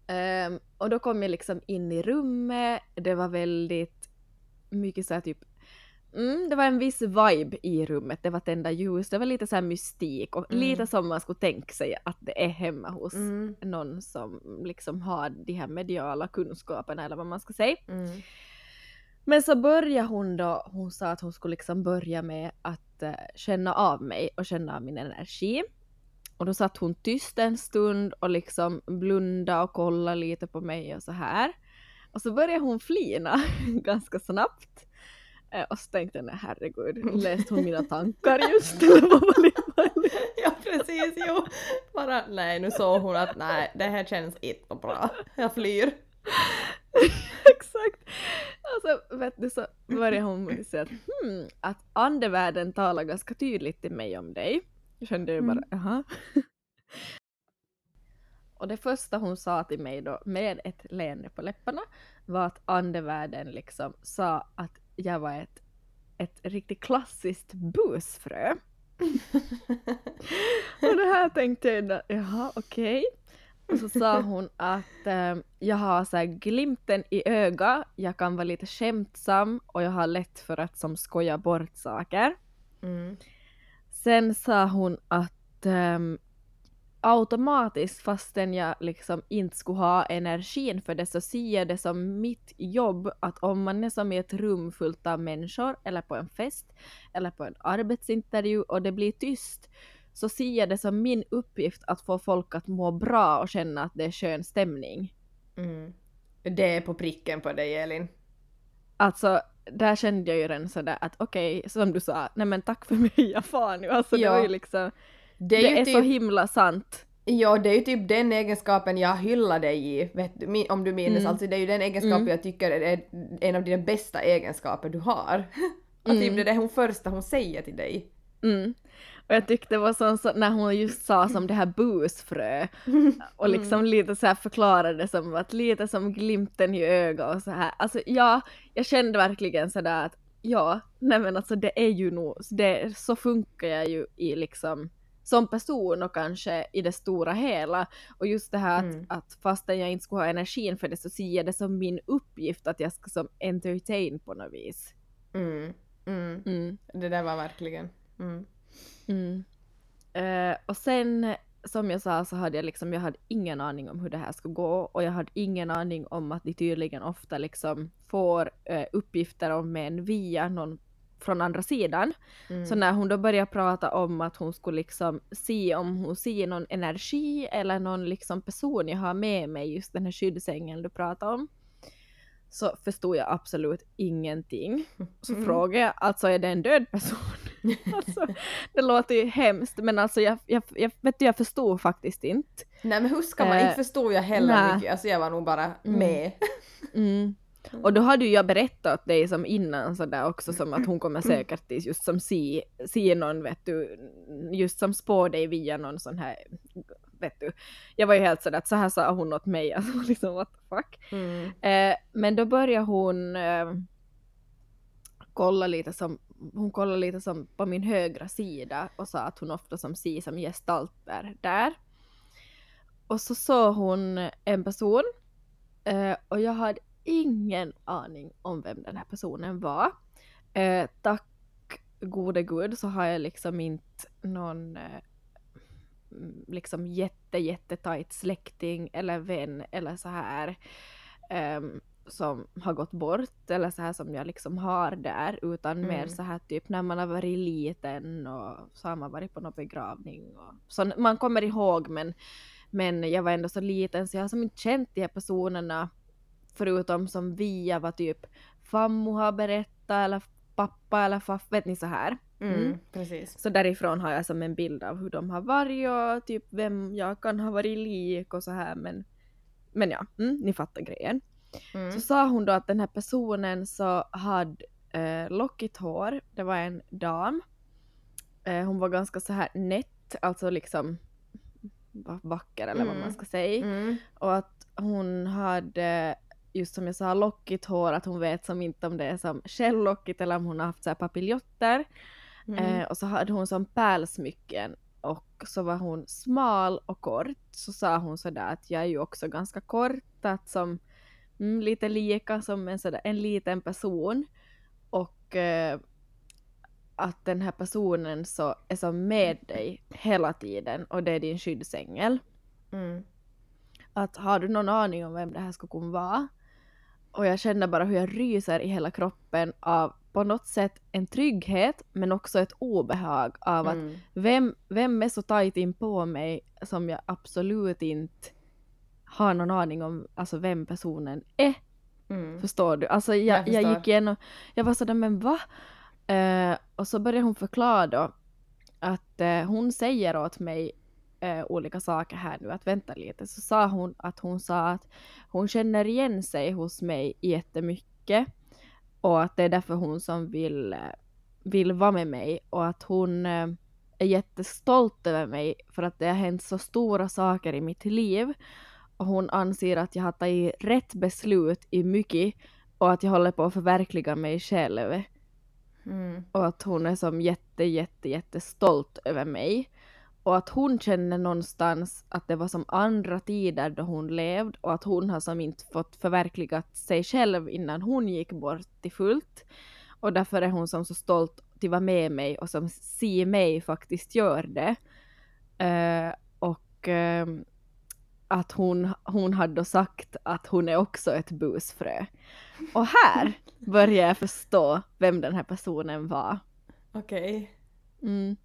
Ehm, och då kom jag liksom in i rummet, det var väldigt mycket såhär typ Mm, det var en viss vibe i rummet, det var tända ljus, det var lite så här mystik och Mm. lite som man skulle tänka sig att det är hemma hos Mm. någon som liksom har de här mediala kunskaperna eller vad man ska säga. Mm. Men så började hon då, hon sa att hon skulle liksom börja med att eh, känna av mig och känna av min energi. Och då satt hon tyst en stund och liksom blunda och kolla lite på mig och så här. Och så började hon flina <laughs> ganska snabbt. Eh, Och så tänkte jag, nej herregud, läste hon mina tankar just? Eller <laughs> vad var det? <laughs> Ja precis, jo. Bara nej nu såg hon att nej det här känns inte bra. Jag flyr. Exakt. Alltså vet du så började hon säga att, hmm, att andevärlden talar ganska tydligt till mig om dig. Jag kände ju bara, jaha. Och det första hon sa till mig då med ett leende på läpparna var att andevärlden liksom sa att jag var ett, ett riktigt klassiskt busfrö. <laughs> Och det här tänkte jag jaha okej. Och så sa hon att eh, jag har så glimten i öga, jag kan vara lite skämtsam och jag har lätt för att som skoja bort saker. Mm. Sen sa hon att ehm, automatiskt fastän jag liksom inte skulle ha energin för det så ser jag det som mitt jobb att om man är som i ett rum fullt av människor eller på en fest eller på en arbetsintervju och det blir tyst så ser jag det som min uppgift att få folk att må bra och känna att det är skön stämning. Mm. Det är på pricken på dig Elin. Alltså där kände jag ju redan sådär att okej, som du sa, nej men tack för <laughs> mig, jag far nu. Alltså det Ja. var ju liksom, Det är, det är typ, så himla sant. Ja, det är ju typ den egenskapen jag hyllar dig i, du, om du minns. Mm. Alltså det är ju den egenskapen Mm. jag tycker är en av dina bästa egenskaper du har. Att <laughs> typ Mm. det är det hon första hon säger till dig. Mm. Och jag tyckte det var sån, så, när hon just sa som det här busfrö och liksom lite så här förklarade som att lite som glimten i ögat och så här. Alltså ja, jag kände verkligen sådär att ja, nej men alltså det är ju nog, det, så funkar jag ju i liksom som person och kanske i det stora hela. Och just det här Mm. att, att fastän jag inte skulle ha energin för det så ser jag det som min uppgift att jag ska som entertain på något vis. Mm. Mm. Mm. Det där var verkligen... Mm. Mm. Eh, och sen som jag sa så hade jag liksom, jag hade ingen aning om hur det här skulle gå och jag hade ingen aning om att de tydligen ofta liksom får eh, uppgifter om män via någon från andra sidan. Mm. Så när hon då började prata om att hon skulle liksom se om hon ser någon energi eller någon liksom person jag har med mig, just den här skyddsängeln du pratade om, så förstod jag absolut ingenting. Så Mm. frågade jag, alltså är det en död person? <laughs> alltså, det låter ju hemskt men alltså jag, jag, jag, vet du, jag förstod faktiskt inte. Nej men hur ska man? Eh, inte förstod jag heller nej. mycket. Alltså jag var nog bara Mm. med. Mm. Och då hade ju jag berättat dig som innan sådär också som att hon kommer säkert till just som se, se någon vet du, just som spår dig via någon sån här, vet du. Jag var ju helt sådär att så här sa hon åt mig, <laughs> alltså liksom what the fuck. Mm. Eh, men då började hon eh, kolla lite som, hon kollade lite som på min högra sida och sa att hon ofta som ser som gestalter där. Och så såg hon en person eh, och jag hade ingen aning om vem den här personen var. Eh, tack gode gud så har jag liksom inte någon eh, liksom jätte jättetajt släkting eller vän eller så här ehm, som har gått bort eller så här som jag liksom har där utan mer Mm. så här typ när man har varit liten och så har man varit på någon begravning och så man kommer ihåg men men jag var ändå så liten så jag har som inte känt de här personerna förutom som via vad typ fammo har berättat eller pappa eller faff, vet ni så här. Mm. Mm. Precis. Så därifrån har jag som en bild av hur de har varit och typ vem jag kan ha varit lik och så här men men ja, mm, ni fattar grejen. Mm. Så sa hon då att den här personen så hade eh, lockigt hår, det var en dam. Eh, hon var ganska så här nätt, alltså liksom va- vacker eller vad Mm. man ska säga. Mm. Och att hon hade, just som jag sa, lockigt hår, att hon vet som inte om det är som skälllockigt eller om hon har haft så här papiljotter. Mm. Eh, och så hade hon som pärlsmycken och så var hon smal och kort. Så sa hon sådär att jag är ju också ganska kort, att som mm, lite lika som en, sådär, en liten person. Och eh, att den här personen så är som med dig hela tiden och det är din skyddsängel. Mm. Att har du någon aning om vem det här skulle kunna vara? Och jag känner bara hur jag ryser i hela kroppen av på något sätt en trygghet men också ett obehag av att Mm. vem, vem är så tajt in på mig som jag absolut inte har någon aning om alltså vem personen är. Mm. Förstår du? Alltså Jag jag, jag, gick igenom, jag var sådär men va? Eh, och så började hon förklara då att eh, hon säger åt mig eh, olika saker här nu, att vänta lite. Så sa hon att hon sa att hon känner igen sig hos mig jättemycket och att det är därför hon som vill, eh, vill vara med mig och att hon eh, är jättestolt över mig för att det har hänt så stora saker i mitt liv hon anser att jag har tagit rätt beslut i mycket och att jag håller på att förverkliga mig själv Mm. och att hon är som jätte, jätte, jätte stolt över mig. Och att hon känner någonstans att det var som andra tider då hon levde och att hon har som inte fått förverkligat sig själv innan hon gick bort till fullt. Och därför är hon som så stolt att vara med mig och som ser mig faktiskt gör det. Eh, och ehm, att hon, hon hade då sagt att hon är också ett busfrö. Och här <laughs> börjar jag förstå vem den här personen var. Okej. Mm.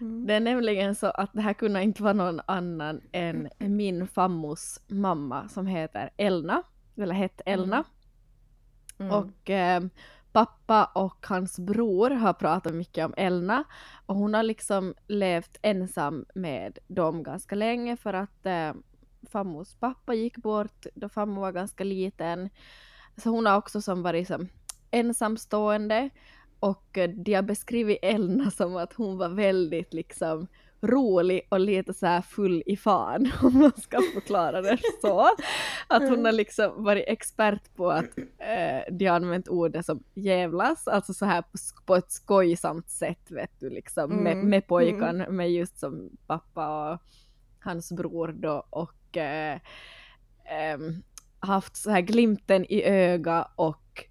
Mm. Det är nämligen så att det här kunde inte vara någon annan än min fammos mamma som heter Elna, eller hette Elna. Mm. Och eh, pappa och hans bror har pratat mycket om Elna och hon har liksom levt ensam med dem ganska länge för att eh, fammos pappa gick bort då fammo var ganska liten. Så hon har också som varit som ensamstående och eh, de har beskrivit Elna som att hon var väldigt liksom rolig och lite så här full i fan <laughs> om man ska förklara det så. Att hon har liksom varit expert på att eh, de har använt ordet som jävlas, alltså så här på, på ett skojsamt sätt vet du liksom med, Mm, med pojkan, med just som pappa och hans bror då och eh, ehm, haft så här glimten i öga och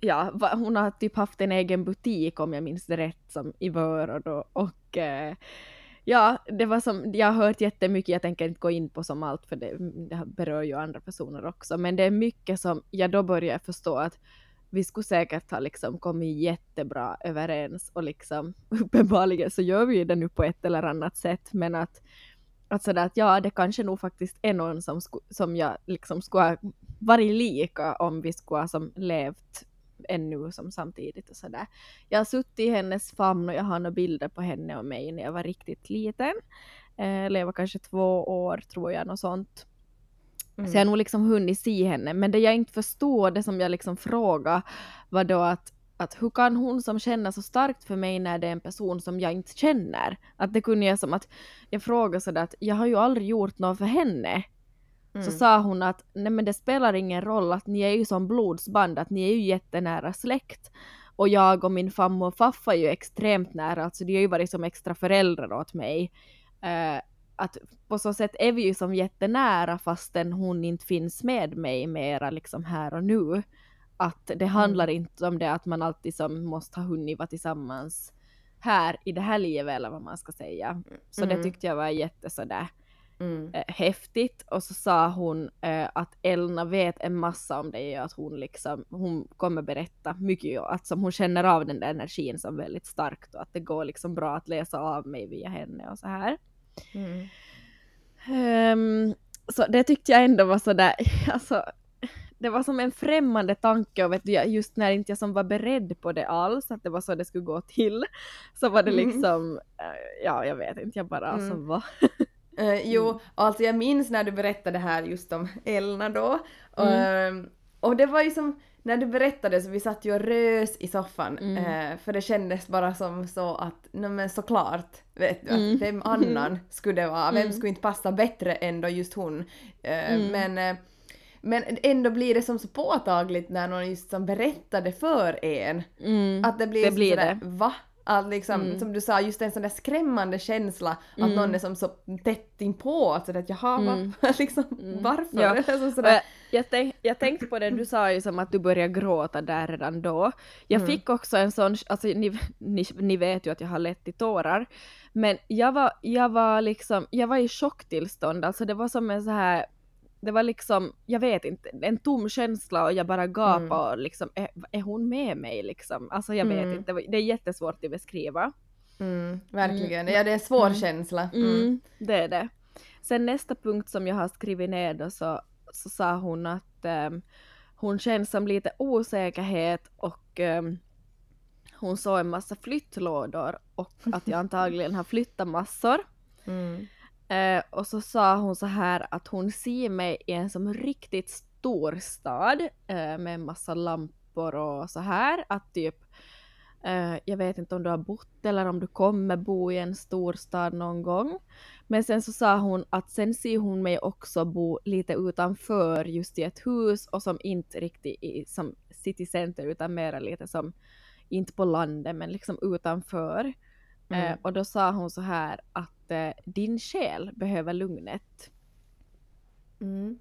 ja, hon har typ haft en egen butik om jag minns det rätt som i Vörå då. Och eh, ja, det var som, jag har hört jättemycket, jag tänker inte gå in på som allt för det, det berör ju andra personer också, men det är mycket som jag då börjar förstå att vi skulle säkert ha liksom kommit jättebra överens och liksom <laughs> uppenbarligen så gör vi det nu på ett eller annat sätt. Men att att sådär att ja, det kanske nog faktiskt är någon som, som jag liksom skulle ha varit lika om vi skulle ha som levt ännu som samtidigt och sådär. Jag har suttit i hennes famn och jag har några bilder på henne och mig när jag var riktigt liten. Eh, eller jag var kanske två år tror jag, något sånt. Mm. Så jag har nog liksom hunnit se henne. Men det jag inte förstår, det som jag liksom frågar var då att, att hur kan hon som känner så starkt för mig när det är en person som jag inte känner? Att det kunde jag som att, jag frågade sådär att jag har ju aldrig gjort något för henne. Så Mm. sa hon att nej men det spelar ingen roll att ni är ju som blodsband, att ni är ju jättenära släkt. Och jag och min farmor och faffa är ju extremt nära, alltså de har ju varit som extra föräldrar åt mig. Eh, att på så sätt är vi ju som jättenära fastän hon inte finns med mig mera liksom här och nu. Att det handlar inte om det att man alltid som måste ha hunnit vara tillsammans här i det här livet eller vad man ska säga. Så det Mm. tyckte jag var jätte sådär Mm. eh, häftigt och så sa hon eh, att Elna vet en massa om dig och att hon liksom, hon kommer berätta mycket och att som hon känner av den där energin som väldigt starkt och att det går liksom bra att läsa av mig via henne och så här. Mm. Ehm, så det tyckte jag ändå var sådär, <laughs> alltså det var som en främmande tanke och vet du, just när inte jag som var beredd på det alls, att det var så det skulle gå till, så var det Mm. liksom, eh, ja jag vet inte, jag bara alltså Mm. var Eh, jo, alltså jag minns när du berättade här just om Elna då. Mm. Eh, och det var ju som, när du berättade så vi satt ju och rös i soffan. Mm. eh, för det kändes bara som så att, nej men såklart, vet du, Mm. att vem annan <laughs> skulle det vara? Vem Mm. skulle inte passa bättre än då just hon? Eh, Mm. Men eh, men ändå blir det som så påtagligt när någon just som berättade för en. mm, Att det blir, det blir sådär, det. va? Att liksom, Mm. som du sa, just en sån där skrämmande känsla att Mm. någon är som så tätt inpå, att jaha, Mm. va? <laughs> liksom, Mm. varför? Ja. Eller <laughs> så Och sådär. Jag, jag, tänk, jag tänkte på det, du sa ju som att du började gråta där redan då. Jag Mm. fick också en sån, alltså ni, ni, ni vet ju att jag har lätt i tårar, men jag var, jag var liksom, jag var i chocktillstånd, alltså det var som en så här det var liksom, jag vet inte, en tom känsla och jag bara gapade Mm. och liksom, är, är hon med mig liksom? Alltså jag vet Mm. inte, det, är jättesvårt att beskriva. Mm, verkligen. Mm. Ja, det är en svår Mm. känsla. Det är det. Sen nästa punkt som jag har skrivit ner då så, så sa hon att ehm, hon känner som lite osäkerhet och ehm, hon såg en massa flyttlådor och att jag <laughs> antagligen har flyttat massor. Mm. Eh, och så sa hon så här att hon ser mig i en som riktigt stor stad eh, med en massa lampor och så här. Att typ, eh, jag vet inte om du har bott eller om du kommer bo i en stor stad någon gång. Men sen så sa hon att sen ser hon mig också bo lite utanför just i ett hus och som inte riktigt i som city center utan mera lite som, inte på landet men liksom utanför. Eh, Mm. och då sa hon så här att eh, din själ behöver lugnet. Mm.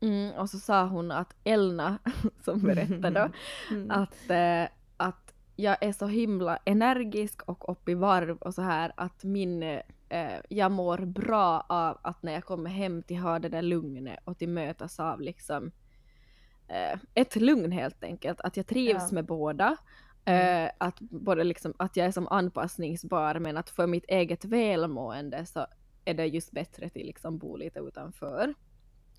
Mm, och så sa hon att Elna, <laughs> som berättade då, <laughs> Mm. att, eh, att jag är så himla energisk och upp i varv och så här att min, eh, jag mår bra av att när jag kommer hem till ha det där lugnet och till mötas av liksom eh, ett lugn helt enkelt, att jag trivs Ja. med båda. Eh, att, både liksom, att jag är som anpassningsbar men att för mitt eget välmående så är det just bättre till liksom bo lite utanför.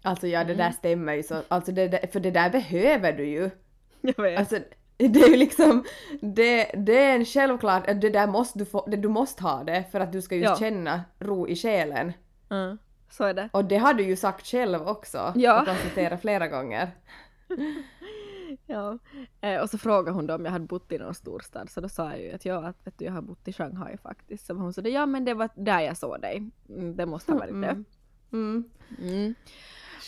Alltså ja, det Mm. där stämmer ju så. Alltså det där, för det där behöver du ju. <laughs> Jag vet. Alltså det är ju liksom, det, det är en självklart, det där måste du få, det, du måste ha det för att du ska just Ja. känna ro i själen. Mm, så är det. Och det har du ju sagt själv också. Ja. Och konstaterat flera gånger. <laughs> Ja. Eh, och så frågade hon då om jag hade bott i någon storstad, så då sa jag ju att ja, att vet du, jag har bott i Shanghai faktiskt. Så hon sa ja men det var där jag såg dig. Mm, det måste ha varit Mm. det. Mm. Mm.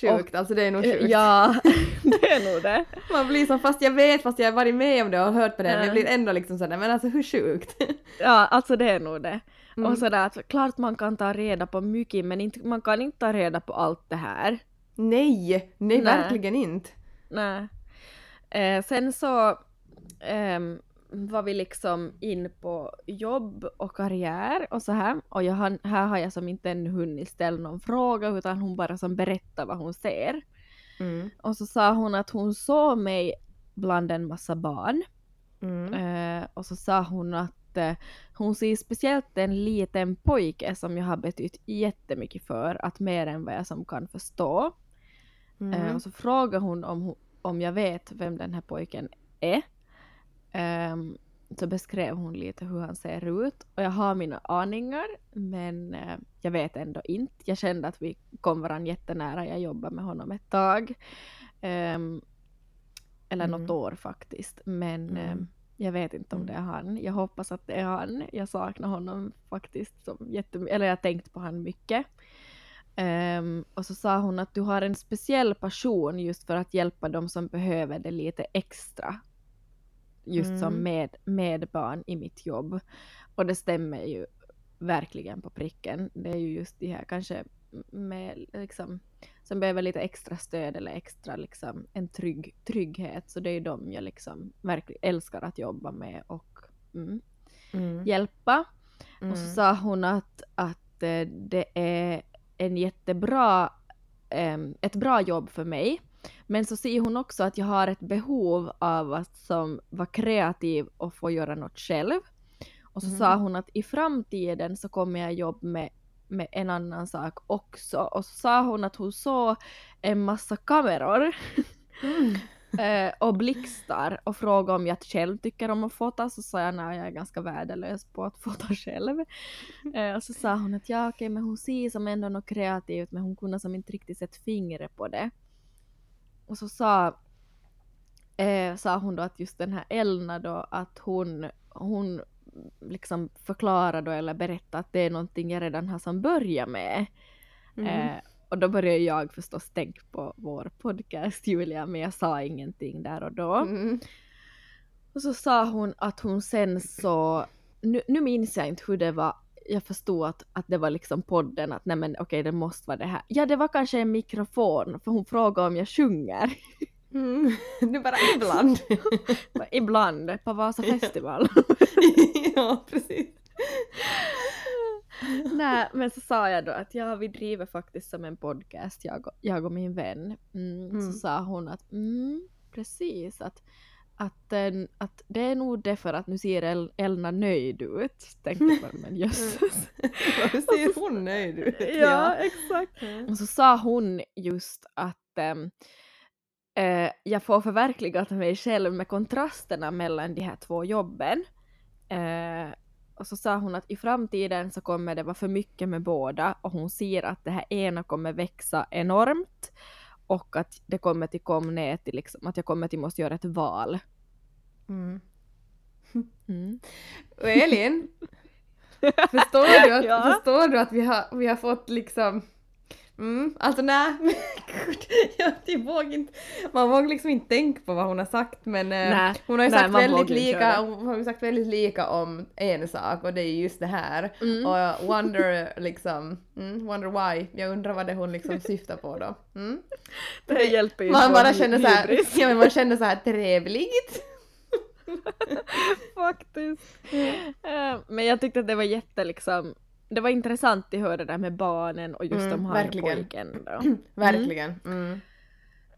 Sjukt, alltså det är nog Eh, sjukt. Ja, <laughs> det är nog det. Man blir som, fast jag vet, fast jag har varit med om det och hört på det, men Ja. jag blir ändå liksom sådär, men alltså hur sjukt? <laughs> Ja, alltså det är nog det. Mm. Och sådär att klart man kan ta reda på mycket, men inte, man kan inte ta reda på allt det här. Nej, nej, Nej. verkligen inte. Nej. Eh, sen så, ehm, var vi liksom in på jobb och karriär och så här. Och jag, här har jag som inte ännu hunnit ställa någon fråga utan hon bara som berättar vad hon ser. Mm. Och så sa hon att hon såg mig bland en massa barn. Mm. Eh, och så sa hon att eh, hon ser speciellt en liten pojke som jag har betytt jättemycket för, att mer än vad jag som kan förstå. Eh, Mm. och så frågar hon om, om jag vet vem den här pojken är. Ehm, så beskrev hon lite hur han ser ut och jag har mina aningar men eh, jag vet ändå inte. Jag kände att vi kom varandra jättenära, jag jobbade med honom ett tag. Ehm, eller något Mm. år faktiskt men Mm. ehm, jag vet inte om Mm. det är han. Jag hoppas att det är han. Jag saknar honom faktiskt som jättemycket, eller jag har tänkt på han mycket. Ehm, och så sa hon att du har en speciell passion just för att hjälpa de som behöver det lite extra. Just som Mm. med, med barn i mitt jobb. Och det stämmer ju verkligen på pricken. Det är ju just de här kanske med liksom som behöver lite extra stöd eller extra liksom en trygg, trygghet. Så det är ju de jag liksom verkligen älskar att jobba med och mm, Mm. hjälpa. Mm. Och så sa hon att, att eh, det är en jättebra, ett bra jobb för mig. Men så ser hon också att jag har ett behov av att som vara kreativ och få göra något själv. Och så Mhm. sa hon att i framtiden så kommer jag jobba med, med en annan sak också. Och så sa hon att hon såg en massa kameror Mm. Eh, och blixtar och frågade om jag själv tycker om att fota så sa jag nej jag är ganska värdelös på att fota själv. Eh, och så sa hon att ja okej men hon ser som ändå något kreativt men hon kunde som inte riktigt sätta fingret på det. Och så sa, eh, sa hon då att just den här Elna då att hon, hon liksom förklarade då eller berättade att det är någonting jag redan har som börjat med. Mm. Eh, och då började jag förstås tänka på vår podcast Julia, men jag sa ingenting där och då. Mm. Och så sa hon att hon sen så, nu, nu minns jag inte hur det var, jag förstod att, att det var liksom podden, att nej men okej det måste vara det här. Ja det var kanske en mikrofon, för hon frågade om jag sjunger. Mm. Du bara ibland. <laughs> Ibland, på Vasa festival. <laughs> ja, precis. <laughs> Nej, men så sa jag då att ja, vi driver faktiskt som en podcast, jag och, jag och min vän. Mm, Mm. Så sa hon att mm, precis, att, att, eh, att det är nog därför att nu ser El- Elna nöjd ut. Tänkte jag men <laughs> jösses. <laughs> Varför ser hon nöjd ut? ja, exakt. Mm. Och så sa hon just att ehm, eh, jag får förverkligat mig själv med kontrasterna mellan de här två jobben. Eh, och så sa hon att i framtiden så kommer det vara för mycket med båda och hon ser att det här ena kommer växa enormt och att det kommer till komma ner till liksom, att jag kommer till måste göra ett val. Mm. <laughs> Mm. Och Elin, <laughs> förstår du att, Ja. förstår du att vi, har, vi har fått liksom Mm, alltså nej, <laughs> jag, vågar inte, man vågar liksom inte tänka på vad hon har sagt men eh, Nej, hon har ju sagt väldigt lika, hon har sagt väldigt lika om en sak och det är just det här. Mm. Och <laughs> wonder liksom, mm, wonder why, jag undrar vad det hon liksom syftar på då. Mm? Det här hjälper ju Man bara känner så här, hybris. ja men man känner så här trevligt. <laughs> Faktiskt. Eh, Men jag tyckte att det var jätte liksom, det var intressant att höra det där med barnen och just Mm, de här verkligen. pojken då. <clears throat> Verkligen. Mm.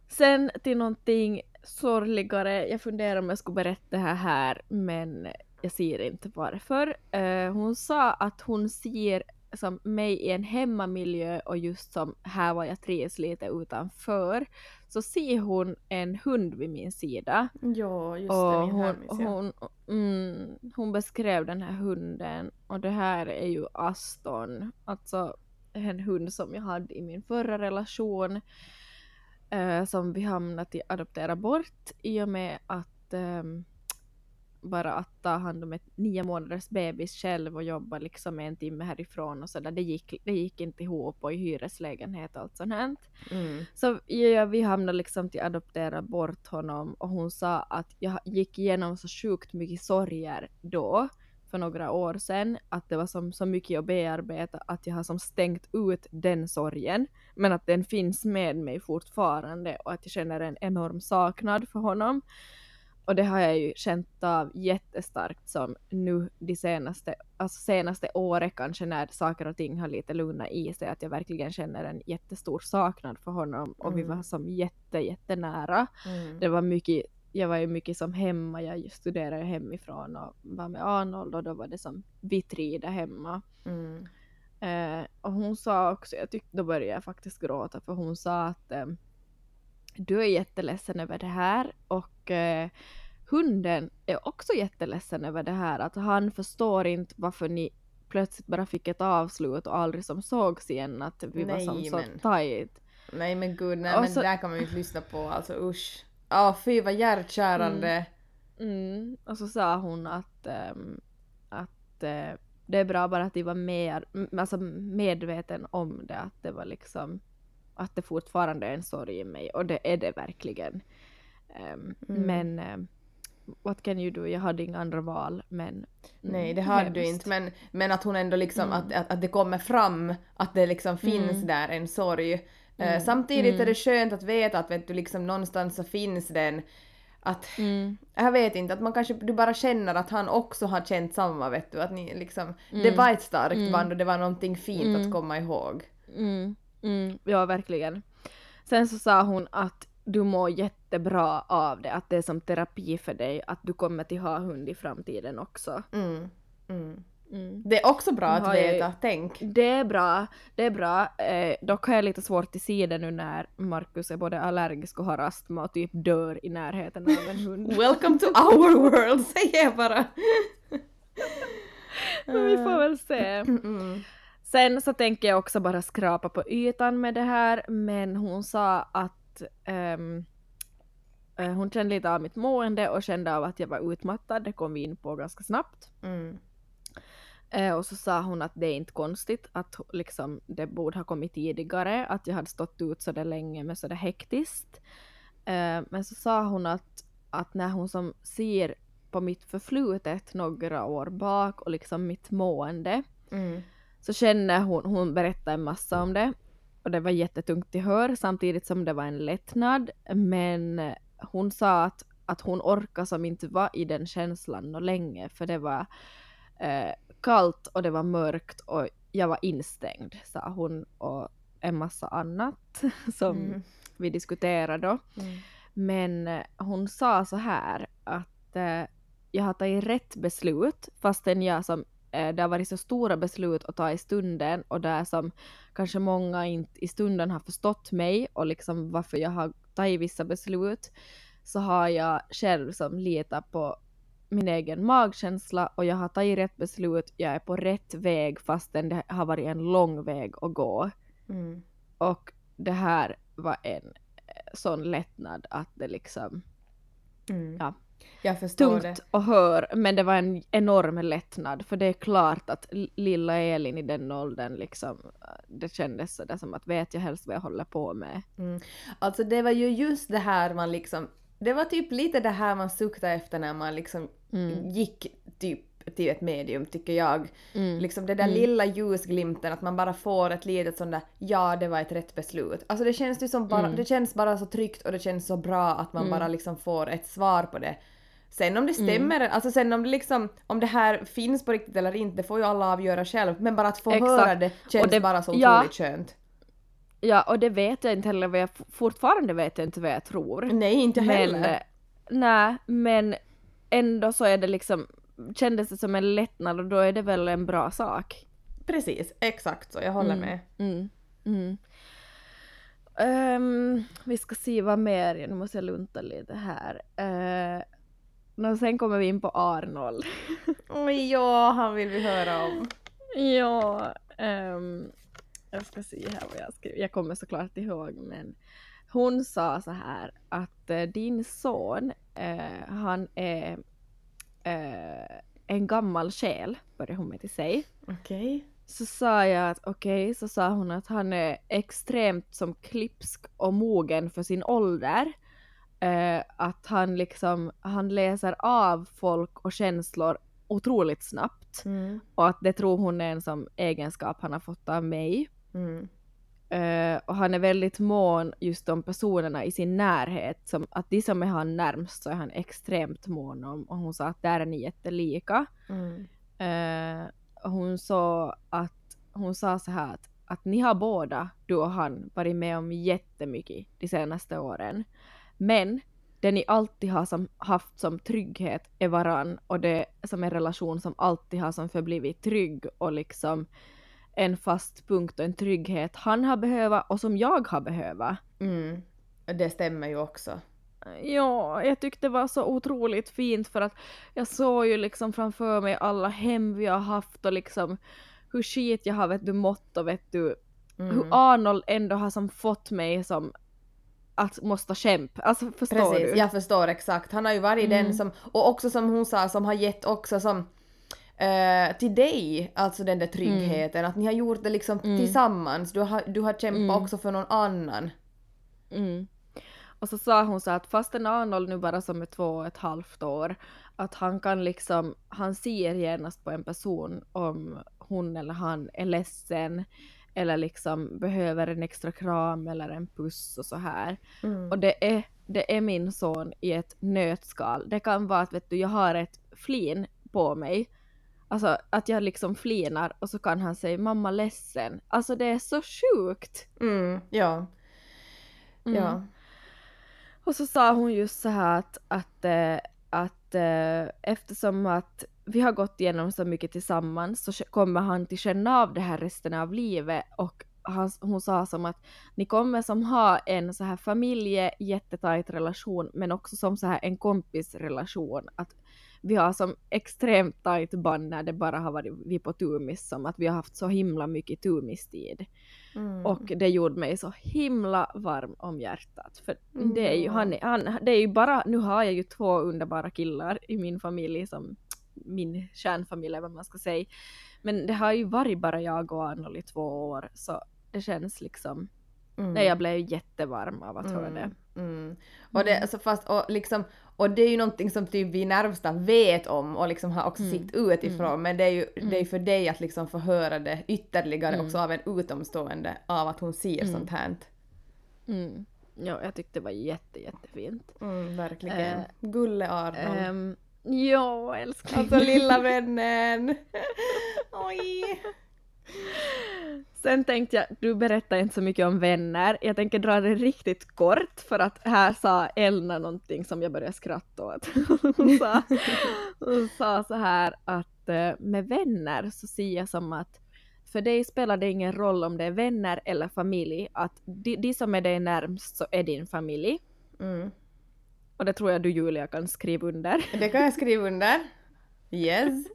Sen till någonting sorgligare, jag funderar om jag skulle berätta det här här men jag ser inte varför. Eh, hon sa att hon ser som mig i en hemmamiljö och just som här var jag trivs lite utanför så ser hon en hund vid min sida. Ja, just det, och min hon, hon, mm, hon beskrev den här hunden. Och det här är ju Aston, alltså en hund som jag hade i min förra relation eh, som vi hamnat i adoptera bort i och med att ehm, bara att ta hand om ett nio månaders bebis själv och jobba liksom en timme härifrån och sådär, det gick, det gick inte ihop och i hyreslägenhet och allt sånt här. Mm. Så ja, vi hamnade liksom till att adoptera bort honom och hon sa att jag gick igenom så sjukt mycket sorger då för några år sedan att det var som så mycket att bearbeta att jag har som stängt ut den sorgen men att den finns med mig fortfarande och att jag känner en enorm saknad för honom. Och det har jag ju känt av jättestarkt som nu de senaste, alltså senaste året kanske när saker och ting har lite lugnat i sig, att jag verkligen känner en jättestor saknad för honom och vi Mm. var som jätte, jättenära. Mm. Det var mycket, jag var ju mycket som hemma, jag studerade hemifrån och var med Arnold och då var det som vi tre där hemma. Mm. Eh, och hon sa också, jag tyckte då började jag faktiskt gråta för hon sa att eh, du är jätteledsen över det här och eh, hunden är också jätteledsen över det här att han förstår inte varför ni plötsligt bara fick ett avslut och aldrig som sågs igen att vi var som Nej, så men- tajt. Nej men gud, nej Och men så- det där kan man ju inte lyssna på, alltså usch. Ja fy vad hjärtkärande. Mm. Och så sa hon att, ehm, att eh, det är bra bara att de var mer, alltså medveten om det, att det var liksom att det fortfarande är en sorg i mig och det är det verkligen. Ehm, Mm. Men ehm, what can you do? Jag hade inga andra val men mm, Nej det hade du inte men, men att hon ändå liksom Mm. att, att, att det kommer fram att det liksom finns Mm. där en sorg. Mm. samtidigt är Mm. det skönt att veta att vet du liksom någonstans så finns den att Mm. jag vet inte, att man kanske, du bara känner att han också har känt samma vet du, att ni liksom, det Mm. var ett starkt Mm. band och det var någonting fint Mm. att komma ihåg. Mm, mm, ja, verkligen. Sen så sa hon att du mår jättebra av det, att det är som terapi för dig, att du kommer till ha hund i framtiden också. Mm. Mm. Mm. Det är också bra att jag ju- veta, tänk. Det är bra, det är bra. Eh, dock har jag lite svårt till se det nu när Markus är både allergisk och har astma och typ dör i närheten av en hund. <laughs> Welcome to our world, <laughs> säger jag bara. Men <laughs> vi får väl se. Mm. Sen så tänker jag också bara skrapa på ytan med det här, men hon sa att eh, hon kände lite av mitt mående och kände av att jag var utmattad, det kom vi in på ganska snabbt. Mm. Eh, och så sa hon att det är inte konstigt att liksom, det borde ha kommit tidigare, att jag hade stått ut så där länge med så där hektiskt. Eh, men så sa hon att, att när hon som ser på mitt förflutet några år bak och liksom mitt mående Mm. Så känner hon, hon berättade en massa om det och det var jättetungt till hör samtidigt som det var en lättnad men hon sa att, att hon orkar som inte vara i den känslan nå länge för det var eh, kallt och det var mörkt och jag var instängd sa hon och en massa annat <laughs> som Mm. vi diskuterade då. Mm. Men eh, hon sa så här att eh, jag har tagit rätt beslut fastän jag som det har varit så stora beslut att ta i stunden och där som kanske många inte i stunden har förstått mig och liksom varför jag har tagit vissa beslut så har jag själv som litat på min egen magkänsla och jag har tagit rätt beslut, jag är på rätt väg fastän det har varit en lång väg att gå. Mm. Och det här var en eh, sån lättnad att det liksom Mm. Ja. Jag förstår tungt det. att höra men det var en enorm lättnad för det är klart att lilla Elin i den åldern liksom eh, det kändes sådär som att vet jag helst vad jag håller på med. Mm. Alltså det var ju just det här man liksom, det var typ lite det här man suktade efter när man liksom Mm. gick typ till ett medium tycker jag. Mm. Liksom det där Mm. lilla ljusglimten att man bara får ett litet sånt där ja det var ett rätt beslut. Alltså det känns ju som bara, Mm. det känns bara så tryggt och det känns så bra att man Mm. bara liksom får ett svar på det. Sen om det stämmer, alltså sen om det liksom, om det här finns på riktigt eller inte, får ju alla avgöra själv. Men bara att få Exakt. höra det känns det- bara så ja. otroligt skönt. Ja och det vet jag inte heller vad jag fortfarande vet jag inte vad jag tror. Nej, inte heller. eh, nej, men ändå så är det liksom, kändes det som en lättnad och då är det väl en bra sak. Precis, exakt så, jag håller Mm. med. Mm. Mm. Ehm, vi ska se vad mer, nu måste jag lunta lite här. Uh, och sen kommer vi in på Arnold. <laughs> Oj, ja, han vill vi höra om. ja, ehm, jag ska se här vad jag skriver. Jag kommer såklart ihåg men hon sa så här att eh, din son, eh, han är eh, en gammal själ, började hon med till sig. Okej. Så sa jag att okej, så sa hon att han är extremt som klipsk och mogen för sin ålder. Eh, att han liksom, han läser av folk och känslor otroligt snabbt. Mm. Och att det tror hon är en som egenskap han har fått av mig. Mm. eh, och han är väldigt mån just om personerna i sin närhet. Som, att de som är han närmst så är han extremt mån om. Och hon sa att där är ni jättelika. Mm. Och hon sa att hon sa så här att, att ni har båda, du och han, varit med om jättemycket de senaste åren. Men det ni alltid har som, haft som trygghet är varann och det som en relation som alltid har som förblivit trygg och liksom en fast punkt och en trygghet han har behöva och som jag har behöva. Mm. Det stämmer ju också. Ja, jag tyckte det var så otroligt fint för att jag såg ju liksom framför mig alla hem vi har haft och liksom hur skit jag har vet du mått och vet du Mm. hur Arnold ändå har som fått mig som att måste kämpa. Alltså förstår Precis, du? jag förstår exakt. Han har ju varit Mm. den som, och också som hon sa, som har gett också som eh, till dig, alltså den där tryggheten, att ni har gjort det liksom Mm. tillsammans. Du har, du har kämpat Mm. också för någon annan. Mm. Och så sa hon så att fastän Arnold nu bara som är två och ett halvt år, att han kan liksom, han ser genast på en person om hon eller han är ledsen eller liksom behöver en extra kram eller en puss och så här. Mm. Och det är, det är min son i ett nötskal. Det kan vara att vet du, jag har ett flin på mig. Alltså att jag liksom flinar och så kan han säga mamma ledsen. Alltså det är så sjukt. Mm, ja. Mm. Ja. Och så sa hon just så här att, att, eh, att eh, eftersom att vi har gått igenom så mycket tillsammans så kommer han till känna av det här resten av livet och han, hon sa som att ni kommer som ha en så här familje jättetajt relation men också som så här en kompisrelation att vi har som extremt tajt band när det bara har varit vi på tumis som att vi har haft så himla mycket tumistid. Mm. Och det gjorde mig så himla varm om hjärtat. För det är ju, Mm. han, han, det är ju bara, nu har jag ju två underbara killar i min familj som min kärnfamilj vad man ska säga. Men det har ju varit bara jag och Arnold i två år så det känns liksom, Mm. nej jag blev jättevarm av att höra det. Mm. Och det, alltså fast, och liksom, och det är ju någonting som typ vi närmsta vet om och liksom har också Mm. sett utifrån men det är ju det är Mm. för dig att liksom få höra det ytterligare Mm. också av en utomstående av att hon ser Mm. sånt här. Mm. Ja, jag tyckte det var jätte, jättefint. Mm, verkligen. Eh, Gulle Arnold. Um, ja, älskling. Alltså lilla vännen. <laughs> Oj. Sen tänkte jag, du berättar inte så mycket om vänner. Jag tänker dra det riktigt kort för att här sa Elna någonting som jag började skratta åt. <laughs> Hon sa, hon sa så här att eh, med vänner så ser jag som att för dig spelar det ingen roll om det är vänner eller familj, att de, de som är dig närmst så är din familj. Mm. Och det tror jag du Julia kan skriva under. <laughs> Det kan jag skriva under. Yes.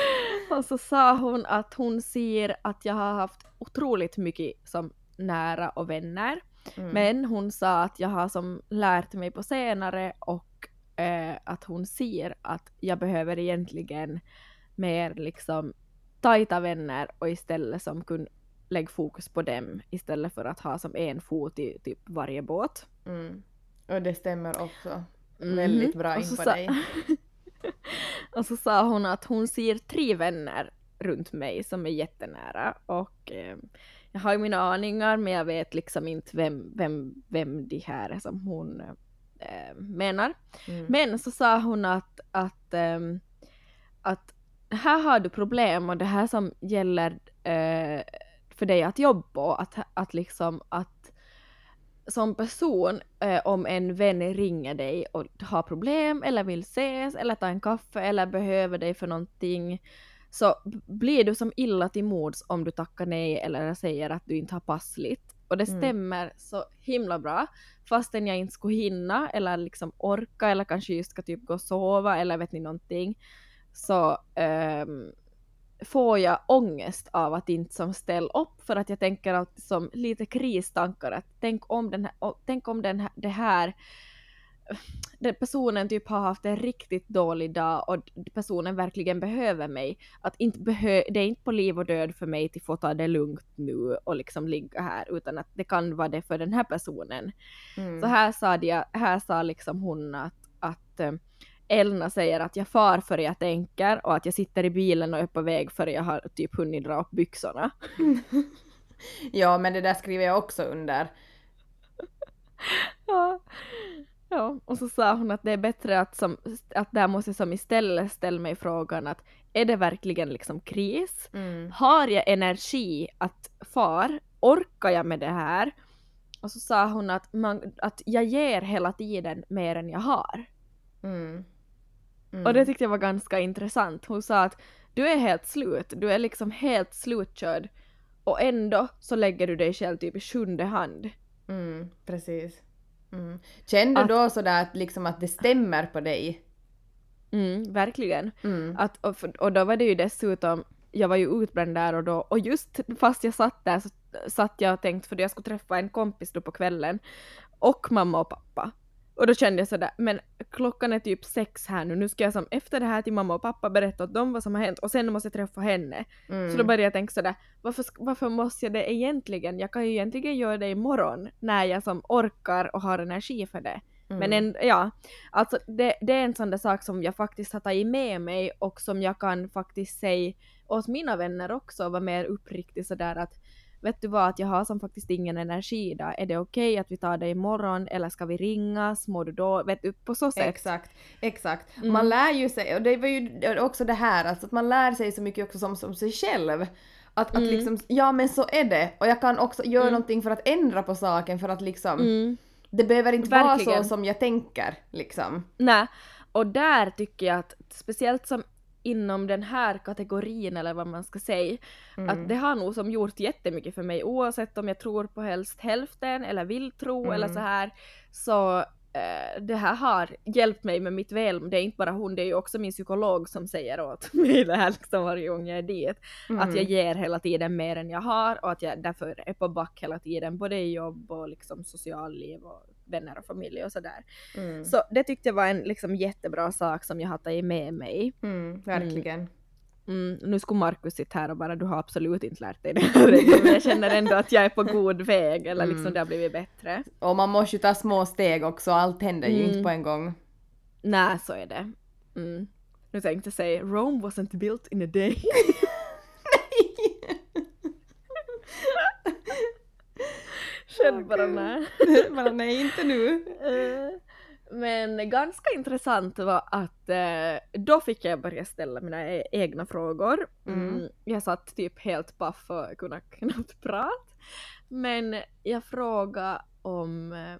<laughs> Och så sa hon att hon ser att jag har haft otroligt mycket som nära och vänner. Mm. Men hon sa att jag har som lärt mig på senare och eh, att hon ser att jag behöver egentligen mer liksom tajta vänner och istället som kun lägga fokus på dem istället för att ha som en fot i typ varje båt. Mm. Och det stämmer också. Mhm. Väldigt bra Och in på dig. <laughs> och så sa hon att hon ser tre vänner runt mig som är jättenära och eh, jag har ju mina aningar men jag vet liksom inte vem, vem, vem de här är som hon eh, menar. Mm. Men så sa hon att, att, ehm, att här har du problem och det här som gäller eh, för dig att jobba på, att, att liksom att som person, eh, om en vän ringer dig och har problem eller vill ses eller ta en kaffe eller behöver dig för någonting så blir du som illa till mods om du tackar nej eller säger att du inte har passligt. Och det Mm. stämmer så himla bra fastän jag inte skulle hinna eller liksom orka eller kanske just ska typ gå och sova eller vet ni någonting så ehm, får jag ångest av att inte som ställa upp för att jag tänker alltid som lite kristankar att tänk om den här, tänk om den här, det här den personen typ har haft en riktigt dålig dag och personen verkligen behöver mig. Att inte behö det är inte på liv och död för mig till få ta det lugnt nu och liksom ligga här utan att det kan vara det för den här personen. Mm. Så här sa, de, här sa liksom hon att, att eh, Elna säger att jag far före jag tänker och att jag sitter i bilen och är på väg före jag har typ hunnit dra upp byxorna. <laughs> Ja, men det där skriver jag också under. Ja. ja, och så sa hon att det är bättre att, som, att där måste jag som istället ställa mig frågan att är det verkligen liksom kris? Mm. Har jag energi att far? Orkar jag med det här? Och så sa hon att, man, att jag ger hela tiden mer än jag har. Mm. Mm. Och det tyckte jag var ganska intressant. Hon sa att du är helt slut, du är liksom helt slutkörd och ändå så lägger du dig själv typ i sjunde hand. Mm, precis. Mm. Kände du då sådär att, liksom att det stämmer på dig? Mm, verkligen. Mm. Att, och, och då var det ju dessutom, jag var ju utbränd där och då, och just fast jag satt där så satt jag och tänkte, för jag skulle träffa en kompis då på kvällen, och mamma och pappa. Och då kände jag sådär, men klockan är typ sex här nu, nu ska jag som efter det här till mamma och pappa berätta åt dem vad som har hänt och sen måste jag träffa henne. Mm. Så då började jag tänka sådär, varför, varför måste jag det egentligen? Jag kan ju egentligen göra det imorgon när jag som orkar och har energi för det. Men Mm. en, ja, alltså det, det är en sån där sak som jag faktiskt har tagit med mig och som jag kan faktiskt säga åt mina vänner också vara mer uppriktig sådär att vet du vad, att jag har som faktiskt ingen energi idag. Är det okej att vi tar det imorgon eller ska vi ringas? Mår du då? Vet du, på så sätt. Exakt, exakt. Mm. Man lär ju sig, och det var ju också det här alltså att man lär sig så mycket också som, som sig själv. Att, att Mm. liksom, ja men så är det. Och jag kan också göra Mm. någonting för att ändra på saken för att liksom, Mm. det behöver inte vara Verkligen. så som jag tänker liksom. Nej, och där tycker jag att speciellt som inom den här kategorin eller vad man ska säga, Mm. att det har nog som gjort jättemycket för mig oavsett om jag tror på helst hälften eller vill tro Mm. eller så här så eh, det här har hjälpt mig med mitt väl. Det är inte bara hon, det är ju också min psykolog som säger åt <laughs> mig det här liksom varje gång jag är dit. Att Mm. jag ger hela tiden mer än jag har och att jag därför är på back hela tiden både i jobb och liksom socialliv och vänner och familj och sådär. Mm. Så det tyckte jag var en liksom jättebra sak som jag har tagit med mig. Mm, verkligen. Mm, nu skulle Markus sitta här och bara du har absolut inte lärt dig det här men jag känner ändå att jag är på god <laughs> väg eller liksom Mm. det har blivit bättre. Och man måste ju ta små steg också, allt händer ju Mm. inte på en gång. Nej, så är det. Mm. Nu tänkte jag säga Rome wasn't built in a day. <laughs> <laughs> Känn bara Åh, nej. <laughs> Bara nej, inte nu. Eh, Men ganska intressant var att eh, då fick jag börja ställa mina e- egna frågor. Mm. Mm. Jag satt typ helt paff och kunde knappt prata. Men jag frågade om eh,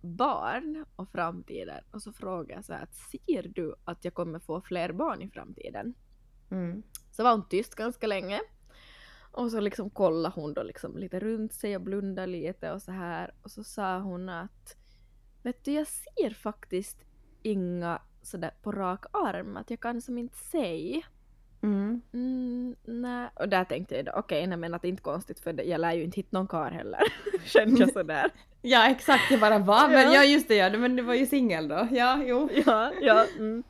barn och framtiden och så frågade jag så här att ser du att jag kommer få fler barn i framtiden? Mm. Så var hon tyst ganska länge. Och så liksom kollade hon då liksom lite runt sig och blundade lite och så här. Och så sa hon att Vet du, jag ser faktiskt inga sådär på rak arm, att jag kan som inte säga. Mm. Mm, nej. Och där tänkte jag då, okej, nej men att det är inte konstigt för det- jag lär ju inte hitta någon kar heller. <laughs> Kände jag sådär. <laughs> Ja exakt, jag bara va? Men Ja. ja just det ja, men du var ju singel då. Ja, jo. ja, ja. <laughs> Mm.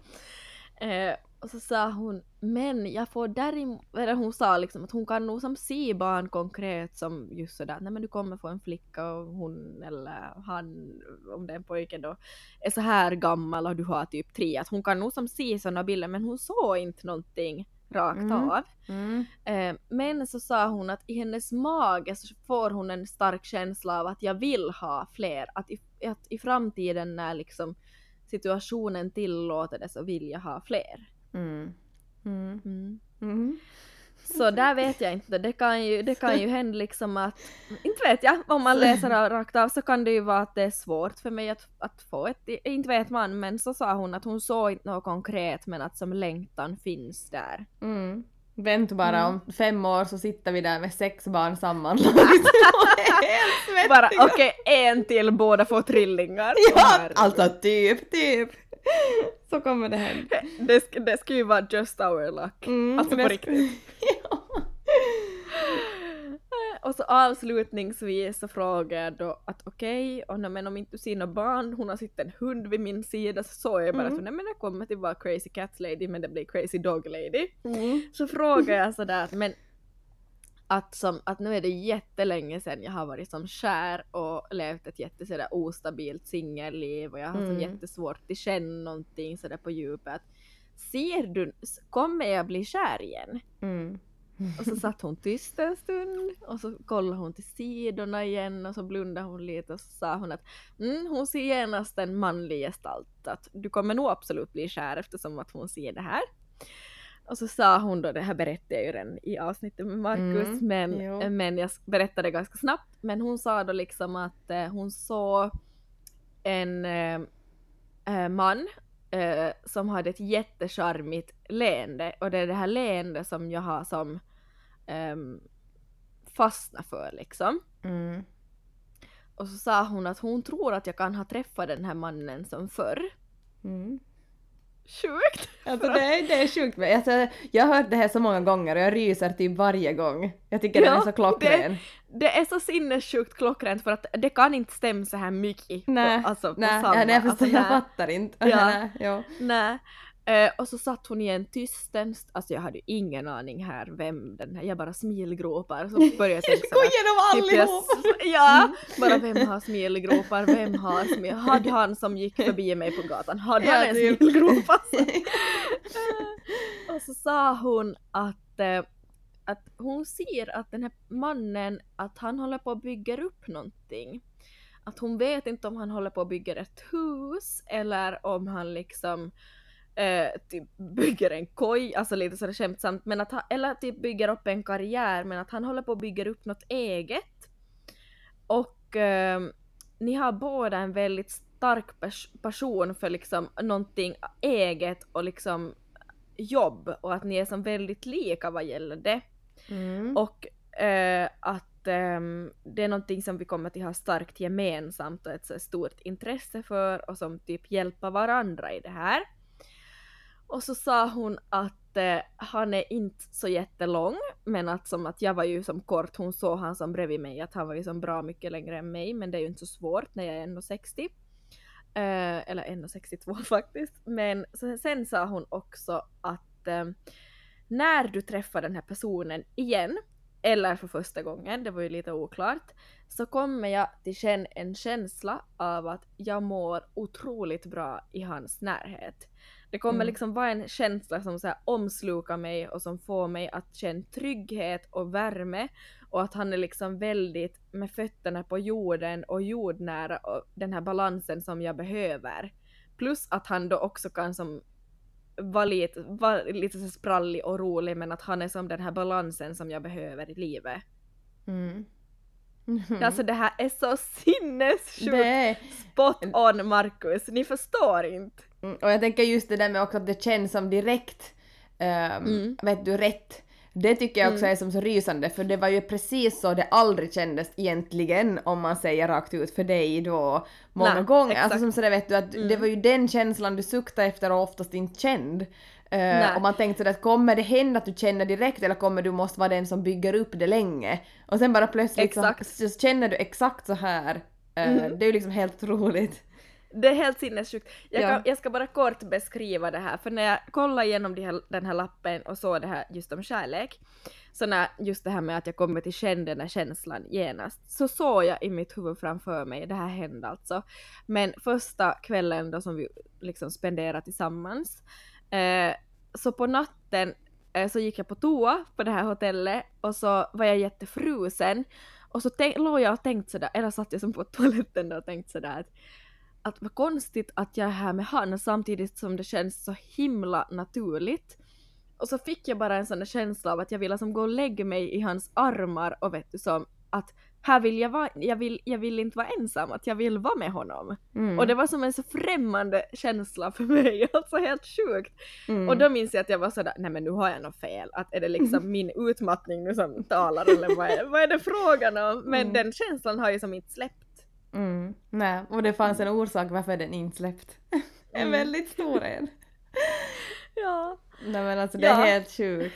Eh, och så sa hon, men jag får däremot, eller hon sa liksom att hon kan nog som se barn konkret som just sådär, nej men du kommer få en flicka och hon eller han, om det är en pojke då, är så här gammal och du har typ tre, att hon kan nog som se sådana bilder men hon såg inte någonting rakt Mm. av. Mm. Eh, men så sa hon att i hennes mage så får hon en stark känsla av att jag vill ha fler, att i, att i framtiden när liksom situationen tillåter det så vill jag ha fler. Mm. Mm. Mm. Mm. Så där vet jag inte, det kan ju, det kan ju hända liksom att, inte vet jag, om man läser rakt av så kan det ju vara att det är svårt för mig att, att få ett, inte vet man, men så sa hon att hon såg inte något konkret men att som längtan finns där. Mm. Vänt bara, Mm. om fem år så sitter vi där med sex barn sammanlagt. <laughs> Bara okej, en till, båda får trillingar. Ja, alltså typ, typ. <laughs> Så kommer det hända. det, sk- det skulle ju vara just our luck. Mm, Alltså på riktigt. ja. <laughs> Och så avslutningsvis så frågar jag då att okej, och nej, men om inte du ser några barn, hon har sett en hund vid min sida, så såg jag bara Mm. för nej men jag kommer till vara crazy cat lady men det blir crazy dog lady. Mm. Så frågar jag sådär att men att, som, att nu är det jättelänge sedan jag har varit som kär och levt ett jätte sådär ostabilt singelliv och jag har Mm. jättesvårt att känna någonting sådär på djupet. Ser du, kommer jag bli kär igen? Mm. Och så satt hon tyst en stund och så kollade hon till sidorna igen och så blundade hon lite och så sa hon att mm, hon ser genast en manlig gestalt. Att du kommer nog absolut bli kär eftersom att hon ser det här. Och så sa hon då, det här berättade jag ju redan i avsnittet med Markus, Mm, men, jo. men jag berättade ganska snabbt. Men hon sa då liksom att eh, hon såg en eh, eh, man eh, som hade ett jättecharmigt leende och det är det här leendet som jag har som um, fastnat för liksom. Mm. Och så sa hon att hon tror att jag kan ha träffat den här mannen som förr. Mm. Sjukt! Alltså det är, det är sjukt. men Alltså, jag har hört det här så många gånger och jag ryser typ varje gång. Jag tycker den Ja, är så klockren. Det är så sinnessjukt klockrent för att det kan inte stämma så här mycket. Nej, på, alltså, på nej, samma. ja, nej, alltså, jag fattar inte. Ja. <laughs> Nej, jo. Nej. Eh, och så satt hon i en tysten, alltså jag hade ju ingen aning här vem den här, jag bara smilgropar så började jag tänka Gå igenom typ jag allihop! Ja, bara vem har smilgropar, vem har smil, hade han som gick förbi mig på gatan, hade han en typ. smilgrop alltså? <laughs> Och så sa hon att, eh, att hon ser att den här mannen, att han håller på att bygga upp någonting. Att hon vet inte om han håller på att bygga ett hus eller om han liksom eh, typ bygger en koj, alltså lite sådär skämtsamt, men att han, eller typ bygger upp en karriär, men att han håller på att bygga upp något eget. Och eh, ni har båda en väldigt stark pers- passion för liksom någonting eget och liksom jobb och att ni är som väldigt lika vad gäller det. Mm. Och eh, att ehm, det är någonting som vi kommer att ha starkt gemensamt och ett så stort intresse för och som typ hjälper varandra i det här. Och så sa hon att eh, han är inte så jättelång men att som att jag var ju som kort, hon såg han som bredvid mig att han var ju som bra mycket längre än mig men det är ju inte så svårt när jag är 1,60. Eh, eller 1,62 <laughs> faktiskt. Men så, sen sa hon också att eh, när du träffar den här personen igen, eller för första gången, det var ju lite oklart, så kommer jag till känna en känsla av att jag mår otroligt bra i hans närhet. Det kommer Mm. liksom vara en känsla som så här omslukar mig och som får mig att känna trygghet och värme och att han är liksom väldigt med fötterna på jorden och jordnära och den här balansen som jag behöver. Plus att han då också kan som vara lite, vara lite så sprallig och rolig men att han är som den här balansen som jag behöver i livet. Mm. Alltså det här är så sinnessjukt Det spot on Marcus, ni förstår inte. Mm, och jag tänker just det där med också att det känns som direkt, ehm, Mm. vet du, rätt. Det tycker jag också är som så rysande för det var ju precis så det aldrig kändes egentligen om man säger rakt ut för dig då många Nej, gånger. exakt. Alltså som sådär vet du att Mm. det var ju den känslan du suktade efter och oftast inte känd. Uh, och man tänkte sådär att kommer det hända att du känner direkt eller kommer du måste vara den som bygger upp det länge? Och sen bara plötsligt så, så känner du exakt så här. Eh, Mm. Det är ju liksom helt otroligt. Det är helt sinnessjukt. Jag, Ja. kan, jag ska bara kort beskriva det här, för när jag kollade igenom de här, den här lappen och såg det här just om kärlek, så när just det här med att jag kommer till känna den här känslan genast, så såg jag i mitt huvud framför mig, det här hände alltså, men första kvällen då som vi liksom spenderade tillsammans, eh, så på natten eh, så gick jag på toa på det här hotellet och så var jag jättefrusen och så tänk, låg jag och tänkte sådär, eller satt jag som på <laughs> toaletten då och tänkte sådär att att vad konstigt att jag är här med han samtidigt som det känns så himla naturligt. Och så fick jag bara en sån där känsla av att jag ville som gå och lägga mig i hans armar och vet du som att här vill jag vara, jag vill, jag vill inte vara ensam, att jag vill vara med honom. Mm. Och det var som en så främmande känsla för mig, <laughs> alltså helt sjukt. Mm. Och då minns jag att jag var sådär, nej men nu har jag något fel, att är det liksom <laughs> min utmattning nu som talar eller vad är, vad är det frågan om? Men Mm. den känslan har ju som inte släppt. Mm, nej, och det fanns en orsak varför den inte släppt. <laughs> en Mm. väldigt stor en. <laughs> Ja. Nej men alltså det Ja. är helt sjukt.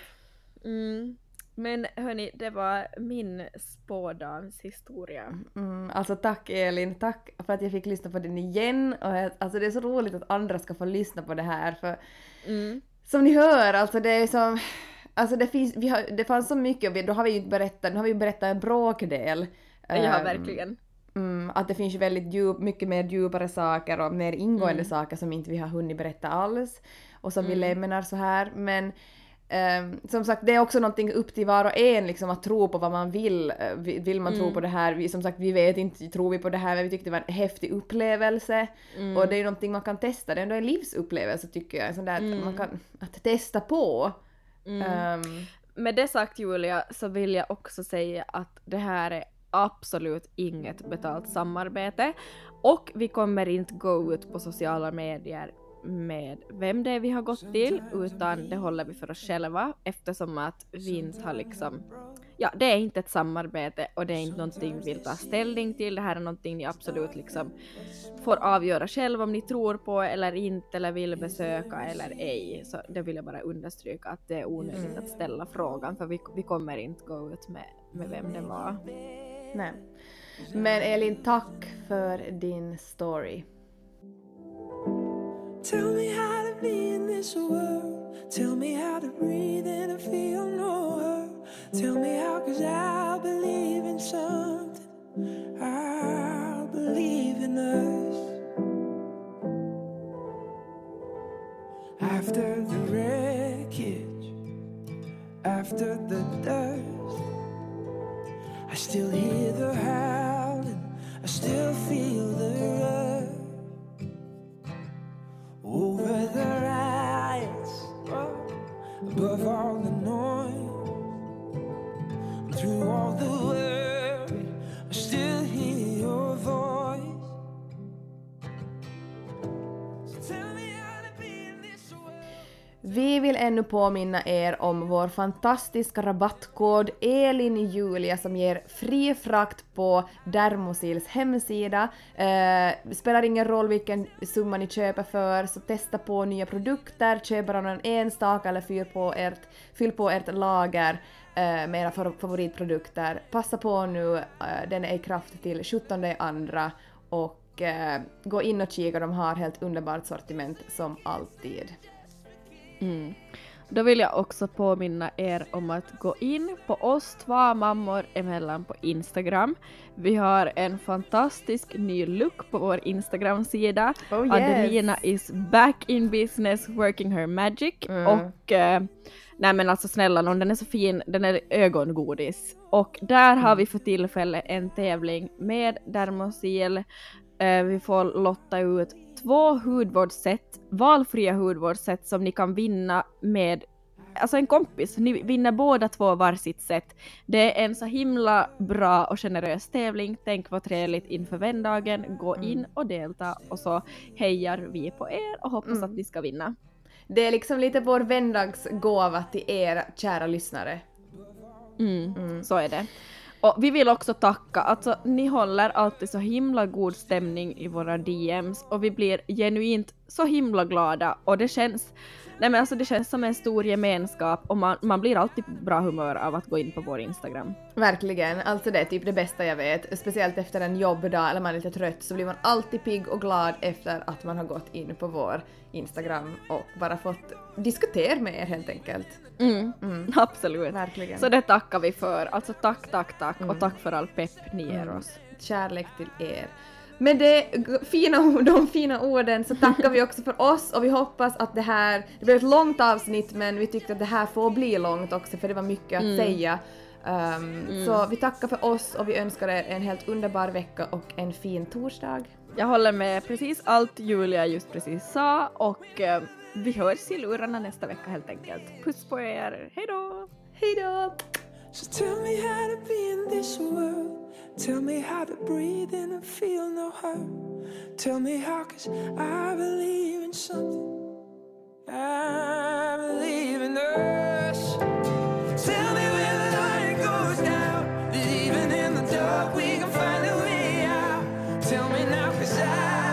Mm. Men hörni, det var min spådanshistoria. Mm, alltså tack Elin, tack för att jag fick lyssna på den igen. Och alltså det är så roligt att andra ska få lyssna på det här för Mm. som ni hör, alltså det är som... Alltså det finns, vi har, det fanns så mycket och vi, då har vi ju inte berättat, nu har vi ju berättat en bråkdel. Ja, Ehm, verkligen. Mm, att det finns väldigt djup, mycket mer djupare saker och mer ingående Mm. saker som inte vi har hunnit berätta alls och som vi Mm. lämnar så här. Men ehm, som sagt, det är också någonting upp till var och en liksom att tro på vad man vill. Eh, vi- Vill man tro på det här? Vi, som sagt, vi vet inte, tror vi på det här, men vi tyckte det var en häftig upplevelse. Och det är någonting man kan testa, det är ändå en livsupplevelse tycker jag. Sån där att man kan att testa på. Ehm, Med det sagt Julia så vill jag också säga att det här är absolut inget betalt samarbete och vi kommer inte gå ut på sociala medier med vem det är vi har gått till utan det håller vi för oss själva eftersom att vi inte har liksom Ja, det är inte ett samarbete och det är inte någonting vi vill ta ställning till. Det här är någonting ni absolut liksom får avgöra själv om ni tror på eller inte eller vill besöka eller ej. Så det vill jag bara understryka att det är onödigt att ställa frågan för vi, vi kommer inte gå ut med, med vem det var. Nej. Men Elin, tack för din story. Tell me how to be in this world. Tell me how to breathe and to feel no hurt. Tell me how, cause I believe in something. I believe in us. After the wreckage, after the dust, I still hear the howling, I still feel the rush. Over the riots, oh, above all the noise, through all the worry, I still hear your voice. Vi vill ännu påminna er om vår fantastiska rabattkod ELINJULIA som ger fri frakt på Dermosils hemsida. Eh, spelar ingen roll vilken summa ni köper för, så testa på nya produkter, köp bara någon enstaka eller fyll på ert, fyll på ert lager eh, med era favoritprodukter. Passa på nu, eh, den är i kraft till 17 andra och eh, gå in och kika, de har helt underbart sortiment som alltid. Då vill jag också påminna er om att gå in på oss två mammor emellan på Instagram. Vi har en fantastisk ny look på vår Instagram-sida. Oh, yes. Adelina is back in business working her magic Mm. och eh, nej men alltså snälla nån, den är så fin, den är ögongodis. Och där Mm. har vi för tillfälle en tävling med Dermosil. Eh, vi får lotta ut två hudvårdsset, valfria hudvårdsset som ni kan vinna med Alltså en kompis, ni vinner båda två varsitt set. Det är en så himla bra och generös tävling. Tänk vad trevligt inför vändagen. Gå in och delta och så hejar vi på er och hoppas att ni ska vinna. Det är liksom lite vår vändagsgåva till er kära lyssnare. Mm, Så är det. Och vi vill också tacka, alltså ni håller alltid så himla god stämning i våra DMs och vi blir genuint så himla glada och det känns, nej men alltså det känns som en stor gemenskap och man, man blir alltid på bra humör av att gå in på vår Instagram. Verkligen, alltså det är typ det bästa jag vet. Speciellt efter en jobbdag eller man är lite trött så blir man alltid pigg och glad efter att man har gått in på vår Instagram och bara fått diskutera med er helt enkelt. Mm, <laughs> absolut. Verkligen. Så det tackar vi för. Alltså tack, tack, tack och tack för all pepp ni ger oss. Kärlek till er. Med det fina, <laughs> de fina orden så tackar vi också för oss och vi hoppas att det här, det blev ett långt avsnitt men vi tyckte att det här får bli långt också för det var mycket att säga. Um, Så vi tackar för oss och vi önskar er en helt underbar vecka och en fin torsdag. Jag håller med precis allt Julia just precis sa och eh, vi hörs i lurarna nästa vecka helt enkelt. Puss på er, hejdå! Hejdå! So tell me how to be in this world. Tell me how to breathe in and feel no hurt. Tell me how, cause I believe in something. I believe in us. Tell me where the light goes down. That even in the dark, we can find a way out. Tell me now, cause I.